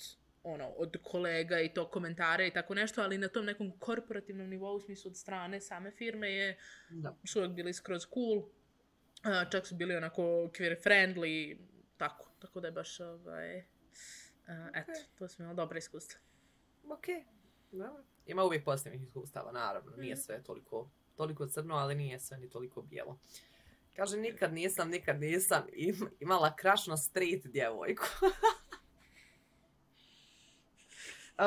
ono, od kolega i to komentare i tako nešto, ali na tom nekom korporativnom nivou, u smislu od strane same firme, je, da. su uvijek bili skroz cool, uh, čak su bili onako queer friendly, tako, tako da je baš, ovaj, uh, eto, okay. to smo imali dobra iskustva. Ok, dobro. Ima uvijek pozitivnih iskustava, naravno, nije mhm. sve toliko, toliko crno, ali nije sve ni toliko bijelo. Kaže, nikad nisam, nikad nisam imala krašno street djevojku.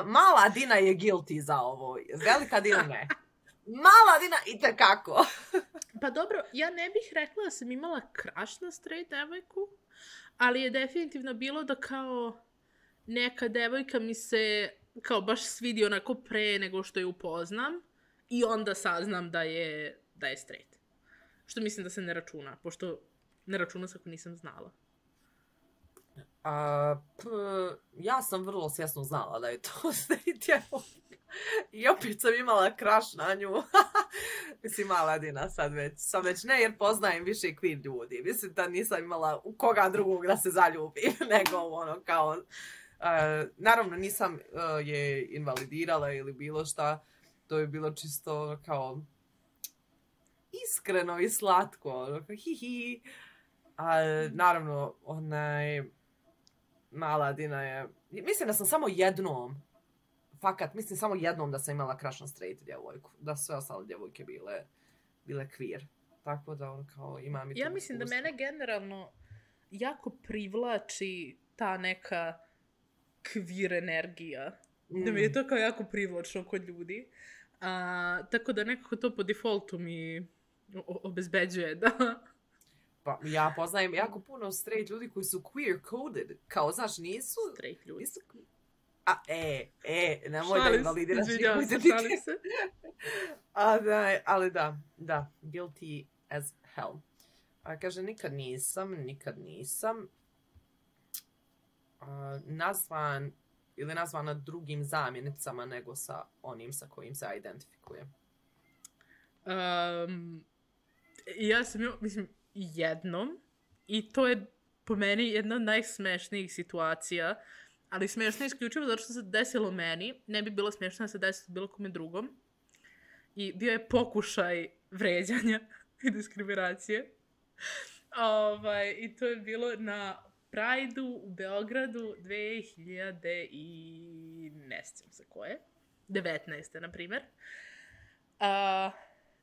Mala Dina je guilty za ovo. Velika Dina ne. Mala Dina i kako. pa dobro, ja ne bih rekla da sam imala krašno straight djevojku, ali je definitivno bilo da kao neka devojka mi se kao baš svidi onako pre nego što je upoznam i onda saznam da je, da je straight. Što mislim da se ne računa, pošto ne računa se ako nisam znala. A, p, ja sam vrlo svjesno znala da je to djevojka. I opet sam imala kraš na nju. Mislim, mala Dina sad već. Sam već ne, jer poznajem više queer ljudi. Mislim da nisam imala u koga drugog da se zaljubim, nego ono kao... Uh, naravno, nisam uh, je invalidirala ili bilo šta. To je bilo čisto kao iskreno i slatko, ono, hi hi. A, naravno, onaj, mala Dina je, mislim da sam samo jednom, fakat, mislim samo jednom da sam imala crush on straight djevojku, da sve ostale djevojke bile, bile queer. Tako da, ono, kao, imam i Ja mislim da mene generalno jako privlači ta neka queer energija. Mm. Da mi je mm. to kao jako privlačno kod ljudi. A, tako da nekako to po defaultu mi obezbeđuje da... Pa ja poznajem jako puno straight ljudi koji su queer coded. Kao, znaš, nisu... Straight ljudi. Nisu, A, e, e, nemoj da Šalim se, invalidiraš izvinjavam nikog se. A, da, ali da, da, guilty as hell. A, kaže, nikad nisam, nikad nisam a, nazvan ili nazvana drugim zamjenicama nego sa onim sa kojim se identifikuje. Um, ja sam imao, mislim, jednom i to je po meni jedna od najsmešnijih situacija, ali smešno je isključivo zato što se desilo meni, ne bi bilo smešno da se desilo bilo kome drugom. I bio je pokušaj vređanja i diskriminacije. Ovaj, I to je bilo na Prajdu u Beogradu 2000 i ne sjećam se koje. 19. na primjer. Uh,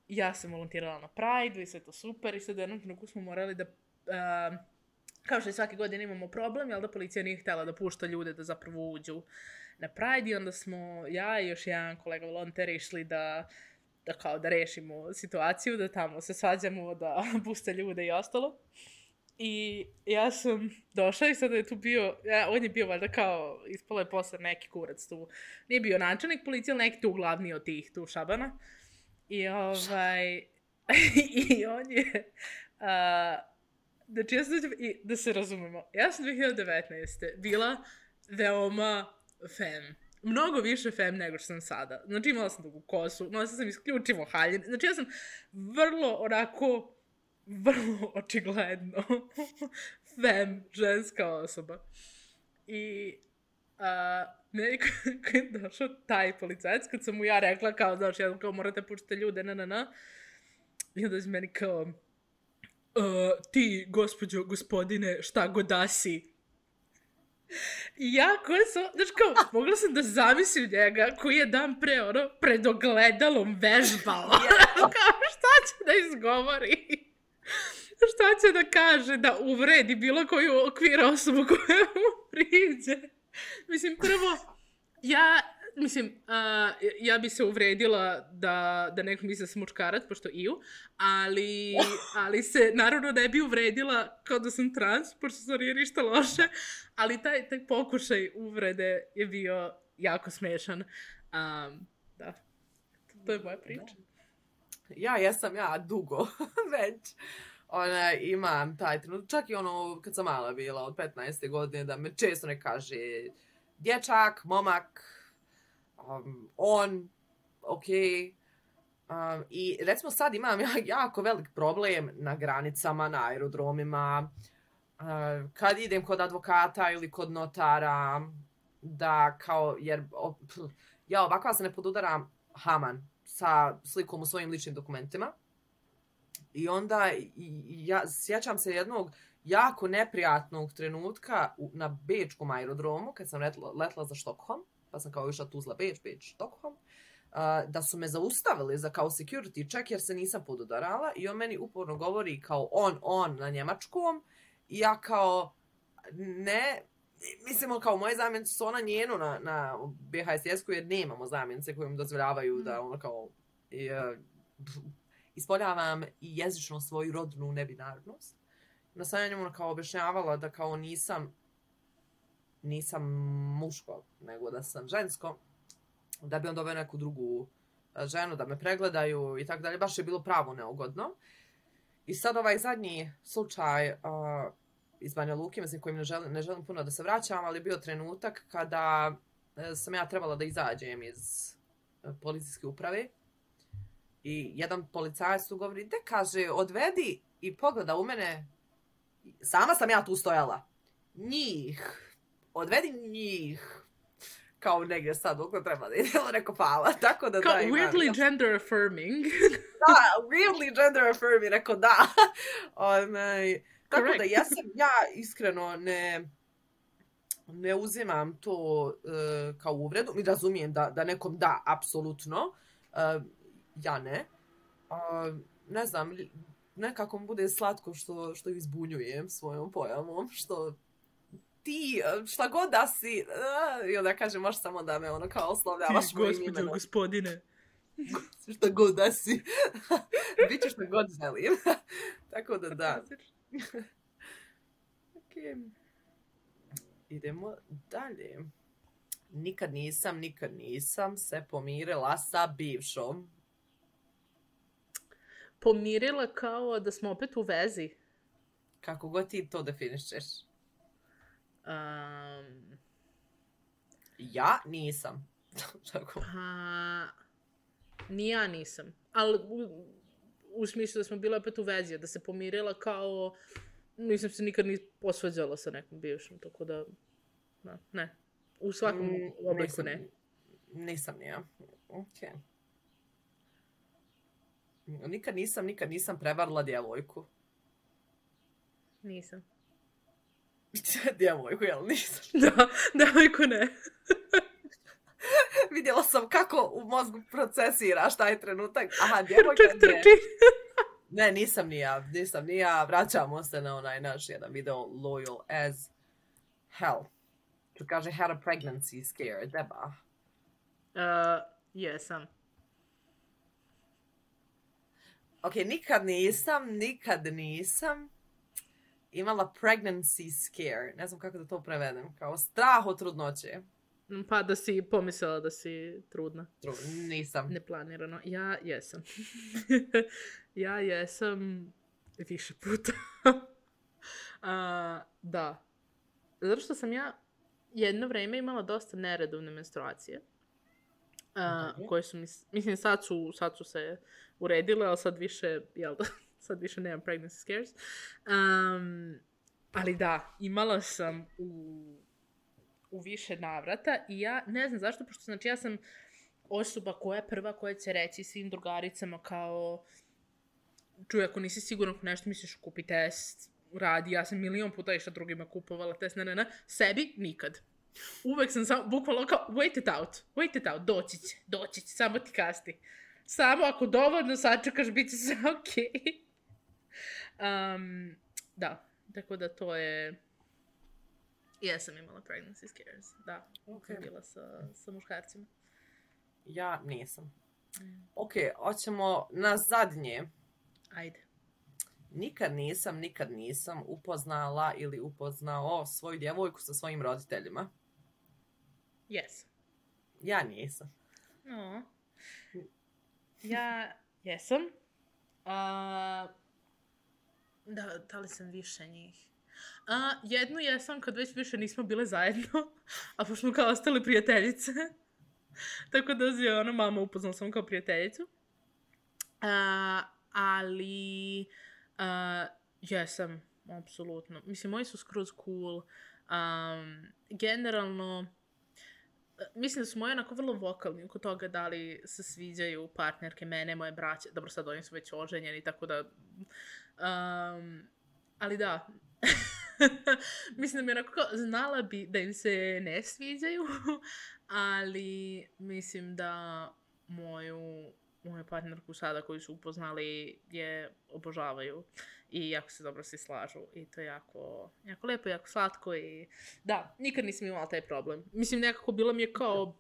ja sam volontirala na Prajdu i sve to super i sad u jednom trenutku smo morali da uh, kao što i svake godine imamo problem, jel da policija nije htjela da pušta ljude da zapravo uđu na Pride i onda smo ja i još jedan kolega volonter išli da da kao da rešimo situaciju, da tamo se svađamo, da puste ljude i ostalo. I ja sam došla i sada je tu bio, ja, on je bio valjda kao, ispalo je posle neki kurac tu. Nije bio načelnik policije, ali neki tu glavni od tih tu šabana. I ovaj, i on je, uh, znači ja sam, i da se razumemo, ja sam 2019. bila veoma fem. Mnogo više fem nego što sam sada. Znači imala sam dugu kosu, nosila sam isključivo haljine. Znači ja sam vrlo onako, vrlo očigledno fem, ženska osoba. I uh, meni kad je došao taj policajac, kad sam mu ja rekla kao, znaš, ja kao morate puštiti ljude, na, na, na. I onda je meni kao, uh, ti, gospođo, gospodine, šta god da si. I ja koja sam, znaš kao, mogla sam da zamislim njega koji je dan pre, ono, pred ogledalom vežbao. kao, šta će da izgovori? šta će da kaže da uvredi bilo koju okvir osobu koja mu priđe? Mislim, prvo, ja, mislim, uh, ja bi se uvredila da, da neko misle da sam pošto iju, ali, ali se, naravno, ne bi uvredila kao da sam trans, pošto stvari je ništa loše, ali taj, taj pokušaj uvrede je bio jako smešan. Um, da, to je moja priča. Ja jesam ja dugo već. Ona, imam taj trenut, čak i ono kad sam mala bila od 15. godine da me često ne kaže dječak, momak, um, on, ok. Um, I recimo sad imam ja, jako velik problem na granicama, na aerodromima, uh, kad idem kod advokata ili kod notara, da kao, jer ja ovakva se ne podudaram Haman sa slikom u svojim ličnim dokumentima. I onda ja sjećam se jednog jako neprijatnog trenutka na Bečkom aerodromu kad sam letla, letla za Štokholm, pa sam kao išla Tuzla Beč, Beč, Štokholm, da su me zaustavili za kao security check jer se nisam podudarala i on meni uporno govori kao on, on na njemačkom i ja kao ne, mislimo kao moje zamjenice su ona njenu na, na BHSS-ku jer nemamo zamjenice koje im dozvoljavaju mm. da ono kao i, uh, ispoljavam i jezično svoju rodnu nebinarnost. Na sam njemu kao objašnjavala da kao nisam nisam muško, nego da sam žensko, da bi on doveo neku drugu e, ženu da me pregledaju i tako dalje. Baš je bilo pravo neugodno. I sad ovaj zadnji slučaj uh, iz Banja Luke, mislim kojim ne želim, ne želim puno da se vraćam, ali bio trenutak kada e, sam ja trebala da izađem iz e, policijske uprave I jedan policajac tu govori, de kaže, odvedi i pogleda u mene. Sama sam ja tu stojala. Njih. Odvedi njih. Kao negdje sad, dok treba da ide, neko pala. Tako da Kao da, weirdly ima, gender affirming. da, weirdly gender affirming, rekao da. Onaj, tako Correct. da ja sam, ja iskreno ne, ne uzimam to uh, kao uvredu. Mi razumijem da, da nekom da, apsolutno. Uh, ja ne. A, ne znam, nekako mu bude slatko što, što izbunjujem svojom pojavom, što ti, šta god da si, uh, i onda kaže, možeš samo da me ono kao oslovljavaš mojim imenom. Ti, gospodine. šta god da si. Biće što god želim. Tako da da. okay. Idemo dalje. Nikad nisam, nikad nisam se pomirila sa bivšom. Pomirila kao da smo opet u vezi. Kako god ti to definišeš. Um, Ja nisam. Tako. pa, ni ja nisam. Ali u, u smislu da smo bile opet u vezi, da se pomirila kao... Nisam se nikad ni posvađala sa nekom bivšom, tako da... da ne. U svakom Mm, obliku nisam- ne. Nisam ni ja. Ok. Nikad nisam, nikad nisam prevarila djevojku. Nisam. Djevojku, jel nisam? Da, devojku ne. Vidjela sam kako u mozgu procesiraš taj trenutak. Aha, djevojka ne. trči. Ne, nisam ni ja, nisam ni ja. Vraćamo se na onaj naš jedan video Loyal as Hell. Tu kaže had a pregnancy scare, deba. Uh, jesam. Ok, nikad nisam, nikad nisam imala pregnancy scare. Ne znam kako da to prevedem. Kao strah od trudnoće. Mm, Pa da si pomislila da si trudna. Tru, nisam. Neplanirano. Ja jesam. ja jesam više puta. A, da. Zato što sam ja jedno vreme imala dosta neredovne menstruacije. A, Dobro. koje su, mis, mislim, sad su, sad su se uredile, ali sad više, jel da, sad više nemam pregnancy scares. Um, ali da, imala sam u, u više navrata i ja ne znam zašto, pošto znači ja sam osoba koja je prva koja će reći svim drugaricama kao čuj, ako nisi siguran ako nešto misliš kupi test, radi, ja sam milion puta išla drugima kupovala test, ne, ne, ne, sebi nikad. Uvek sam samo, bukvalno kao, wait it out, wait it out, doći će, doći će, samo ti kasti. Samo ako dovoljno sačekaš, bit će sve okej. Um, da, tako da to je... Jesam imala pregnancy scares, da. Ok. Sam bila sa, sa muškarcima. Ja nisam. Mm. Ok, hoćemo na zadnje. Ajde. Nikad nisam, nikad nisam upoznala ili upoznao svoju djevojku sa svojim roditeljima. Yes. Ja nisam. No. Ja jesam. A, da, da li sam više njih? A, jednu jesam kad već više nismo bile zajedno, a pošto smo kao ostale prijateljice. Tako da je ona mama upoznala sam kao prijateljicu. A, ali a, jesam, apsolutno. Mislim, moji su skroz cool. Um, generalno, e, mislim da su moji onako vrlo vokalni oko toga da li se sviđaju partnerke mene, moje braće. Dobro, sad oni su već oženjeni, tako da... Um, ali da. mislim da mi onako kao, znala bi da im se ne sviđaju, ali mislim da moju, moju partnerku sada koju su upoznali je obožavaju i jako se dobro svi slažu i to je jako, jako lepo, jako slatko i da, nikad nisam imala taj problem. Mislim, nekako bilo mi je kao,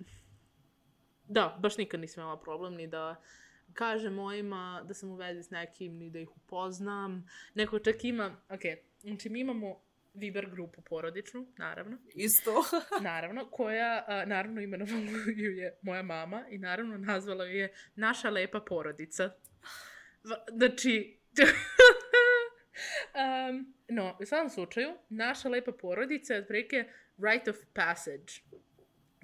da, baš nikad nisam imala problem ni da kažem mojima da sam u vezi s nekim, ni da ih upoznam. Neko čak ima, ok, znači mi imamo Viber grupu porodičnu, naravno, Isto. naravno, koja, a, naravno, imenovala ju je moja mama i naravno nazvala ju je naša lepa porodica. Znači, um, no, u svakom slučaju, naša lepa porodica je otprilike rite of passage.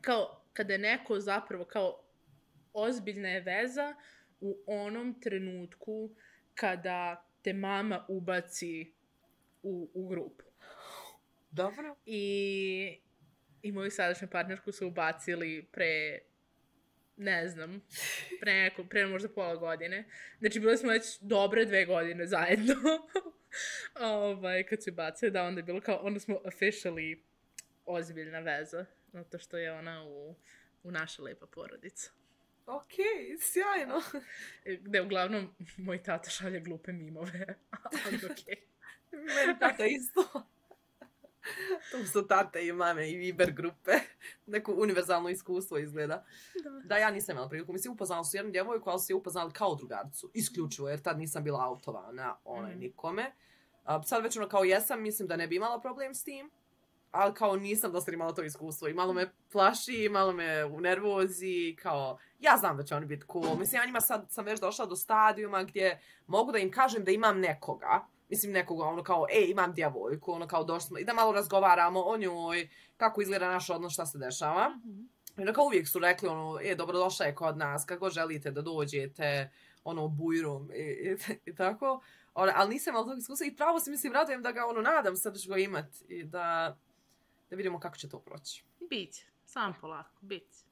Kao, kada je neko zapravo kao ozbiljna je veza u onom trenutku kada te mama ubaci u, u grupu. Dobro. I, i moju sadašnju partnerku su ubacili pre, ne znam, pre, neko, pre možda pola godine. Znači, bili smo već dobre dve godine zajedno. ovaj, kad su bacili, da, onda je bilo kao, onda smo officially ozbiljna veza. Zato što je ona u, u naša lepa porodica. Ok, sjajno. Gde uglavnom moj tata šalje glupe mimove. Ali okej. Meni tata isto. Tu su tate i mame i Viber grupe. Neko univerzalno iskustvo izgleda. Da. Da, ja nisam imala priliku. Mislim, upoznala su jednu djevojku, ali su je upoznali kao drugarcu. Isključivo, jer tad nisam bila autovana onaj Mhm. nikome. A, sad već ono kao jesam, mislim da ne bi imala problem s tim. Ali kao nisam dosta imala to iskustvo i malo me plaši, malo me u nervozi, kao ja znam da će oni biti cool. Mislim, ja njima sad sam već došla do stadijuma gdje mogu da im kažem da imam nekoga, mislim nekoga, ono kao, ej, imam djevojku, ono kao došli smo, i da malo razgovaramo o njoj, kako izgleda naš odnos, šta se dešava. Mm -hmm. I onda kao uvijek su rekli, ono, e, dobrodošla je kod nas, kako želite da dođete, ono, bujrum i, i, i tako. Ono, ali nisam imala tog iskustva i pravo se mislim, radujem da ga, ono, nadam se da ću ga imat i da, da vidimo kako će to proći. Biće, sam polako, biće.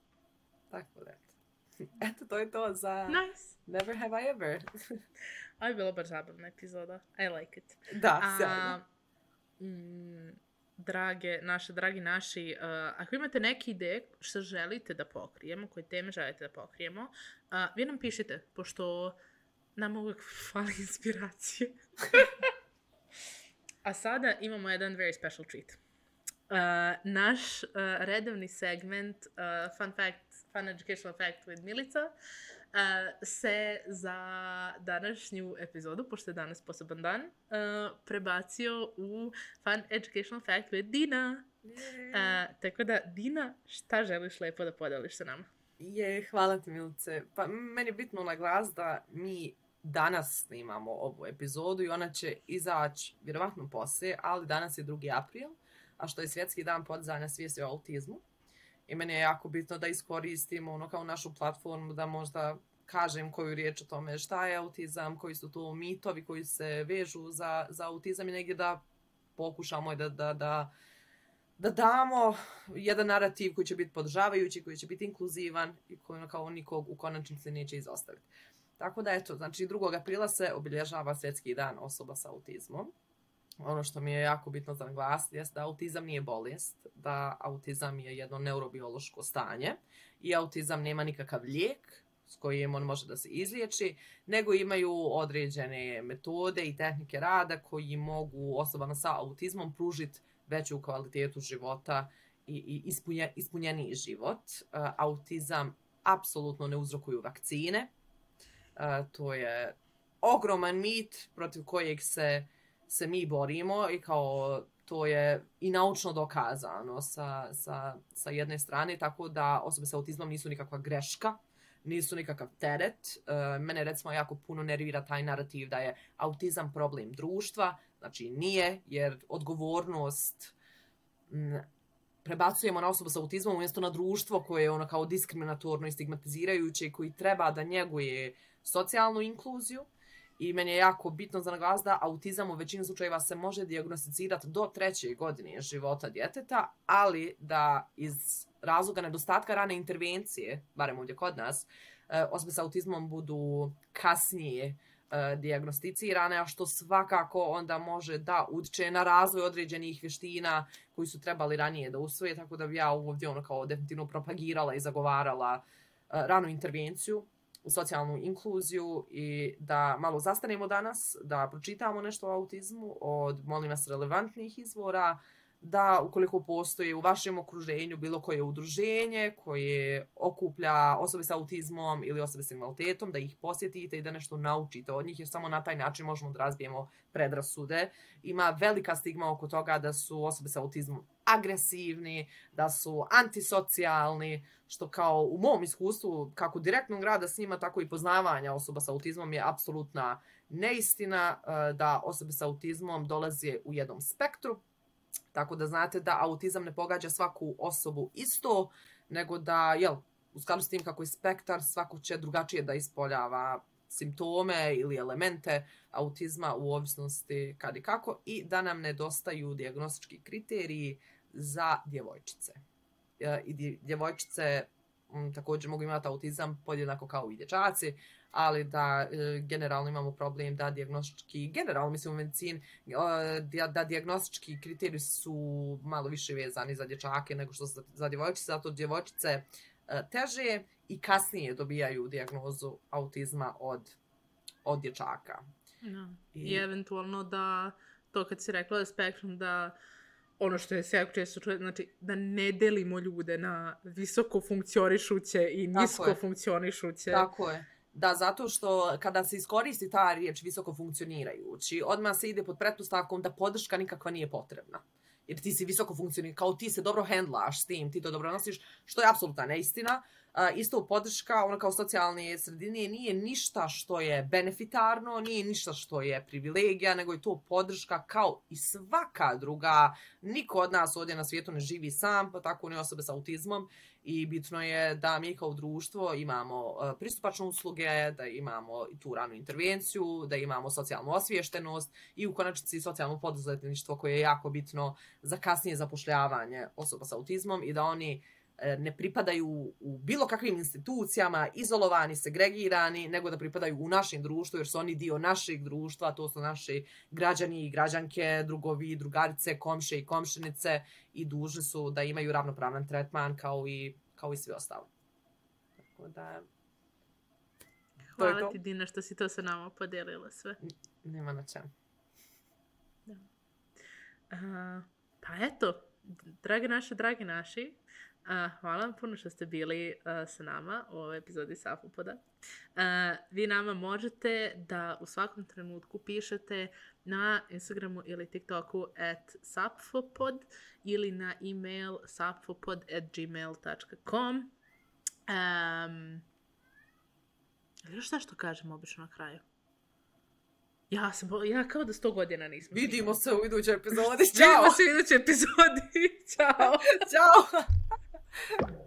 Tako da, eto. Eto, to je to za nice. Never Have I Ever. Ovo je bilo baš zabavna epizoda. I like it. Da, sjajno. Mm, drage, naše, dragi naši, uh, ako imate neke ideje što želite da pokrijemo, koje teme želite da pokrijemo, uh, vi nam pišite, pošto nam uvijek fali inspiracije. A sada imamo jedan very special treat. Uh, naš uh, redovni segment uh, Fun Fact, Fun Educational Fact with Milica uh, se za današnju epizodu, pošto je danas poseban dan, uh, prebacio u Fun Educational Fact with Dina. Uh, tako da, Dina, šta želiš lepo da podeliš sa nama? Je, hvala ti Milice. Pa meni je bitno na glas da mi danas snimamo ovu epizodu i ona će izaći vjerovatno poslije, ali danas je 2. april, a što je svjetski dan podizanja svijesti o autizmu. I meni je jako bitno da iskoristimo ono kao našu platformu da možda kažem koju riječ o tome šta je autizam, koji su to mitovi koji se vežu za, za autizam i negdje da pokušamo da, da, da, da damo jedan narativ koji će biti podržavajući, koji će biti inkluzivan i koji ono kao nikog u konačnici neće izostaviti. Tako da eto, znači 2. aprila se obilježava svjetski dan osoba sa autizmom. Ono što mi je jako bitno za naglasiti je da autizam nije bolest, da autizam je jedno neurobiološko stanje i autizam nema nikakav lijek s kojim on može da se izliječi, nego imaju određene metode i tehnike rada koji mogu osobama sa autizmom pružiti veću kvalitetu života i, i ispunje, ispunjeniji život. Uh, autizam apsolutno ne uzrokuju vakcine, Uh, to je ogroman mit protiv kojeg se, se mi borimo i kao to je i naučno dokazano sa, sa, sa jedne strane, tako da osobe sa autizmom nisu nikakva greška, nisu nikakav teret. E, mene recimo jako puno nervira taj narativ da je autizam problem društva, znači nije, jer odgovornost m, prebacujemo na osobu sa autizmom umjesto na društvo koje je ono kao diskriminatorno i stigmatizirajuće koji treba da njeguje socijalnu inkluziju i meni je jako bitno za naglas da autizam u većini slučajeva se može diagnosticirati do treće godine života djeteta, ali da iz razloga nedostatka rane intervencije, barem ovdje kod nas, e, osobe sa autizmom budu kasnije e, diagnosticirane, a što svakako onda može da utče na razvoj određenih vještina koji su trebali ranije da usvoje, tako da bi ja ovdje ono kao definitivno propagirala i zagovarala e, ranu intervenciju u socijalnu inkluziju i da malo zastanemo danas, da pročitamo nešto o autizmu od, molim vas, relevantnih izvora, da ukoliko postoji u vašem okruženju bilo koje udruženje koje okuplja osobe sa autizmom ili osobe sa invaliditetom, da ih posjetite i da nešto naučite od njih, jer samo na taj način možemo da razbijemo predrasude. Ima velika stigma oko toga da su osobe sa autizmom agresivni, da su antisocijalni, što kao u mom iskustvu, kako direktnog rada s njima, tako i poznavanja osoba sa autizmom je apsolutna neistina eh, da osobe sa autizmom dolaze u jednom spektru, Tako da znate da autizam ne pogađa svaku osobu isto, nego da, jel, u skladu s tim kako je spektar, svako će drugačije da ispoljava simptome ili elemente autizma u ovisnosti kad i kako i da nam nedostaju diagnostički kriteriji za djevojčice. E, I djevojčice m, također mogu imati autizam podjednako kao i dječaci, ali da e, generalno imamo problem da diagnostički, generalno mislim u medicini, da, da diagnostički kriteriji su malo više vezani za dječake nego što za, za djevojčice, zato djevojčice e, teže i kasnije dobijaju diagnozu autizma od, od dječaka. No. I, I eventualno da, to kad si rekla da spektrum da ono što je sve često čuje, znači da ne delimo ljude na visoko funkcionišuće i nisko funkcionišuće. Tako je. Da, zato što kada se iskoristi ta riječ visoko funkcionirajući, odmah se ide pod pretpostavkom da podrška nikakva nije potrebna. jer ti si visoko funkcionalni, kao ti se dobro hendlaš s tim, ti to dobro nosiš, što je apsolutna neistina. Uh, isto podrška, ona kao socijalne sredine, nije ništa što je benefitarno, nije ništa što je privilegija, nego je to podrška kao i svaka druga. Niko od nas ovdje na svijetu ne živi sam, pa tako ni osobe sa autizmom i bitno je da mi kao društvo imamo e, pristupačne usluge, da imamo i tu ranu intervenciju, da imamo socijalnu osviještenost i u konačnici socijalno poduzetništvo koje je jako bitno za kasnije zapošljavanje osoba sa autizmom i da oni ne pripadaju u bilo kakvim institucijama, izolovani, segregirani, nego da pripadaju u našem društvu, jer su oni dio našeg društva, to su naši građani i građanke, drugovi, drugarice, komše i komšinice i dužni su da imaju ravnopravan tretman kao i, kao i svi ostali. Tako da... Hvala to ti, Dina, što si to sa nama podelila sve. Nema na čemu. Da. Uh, pa eto, dragi naši, dragi naši, Uh, hvala vam puno što ste bili uh, sa nama u ovoj epizodi Safopoda. Uh, vi nama možete da u svakom trenutku pišete na Instagramu ili TikToku at sapfopod ili na email sapfopod at gmail.com um, još što kažem obično na kraju? Ja sam, ja kao da sto godina nisam. Vidimo se u idućoj epizodi. Ćao! Vidimo se u idućoj epizodi. Ćao! Ćao! Ha ha ha.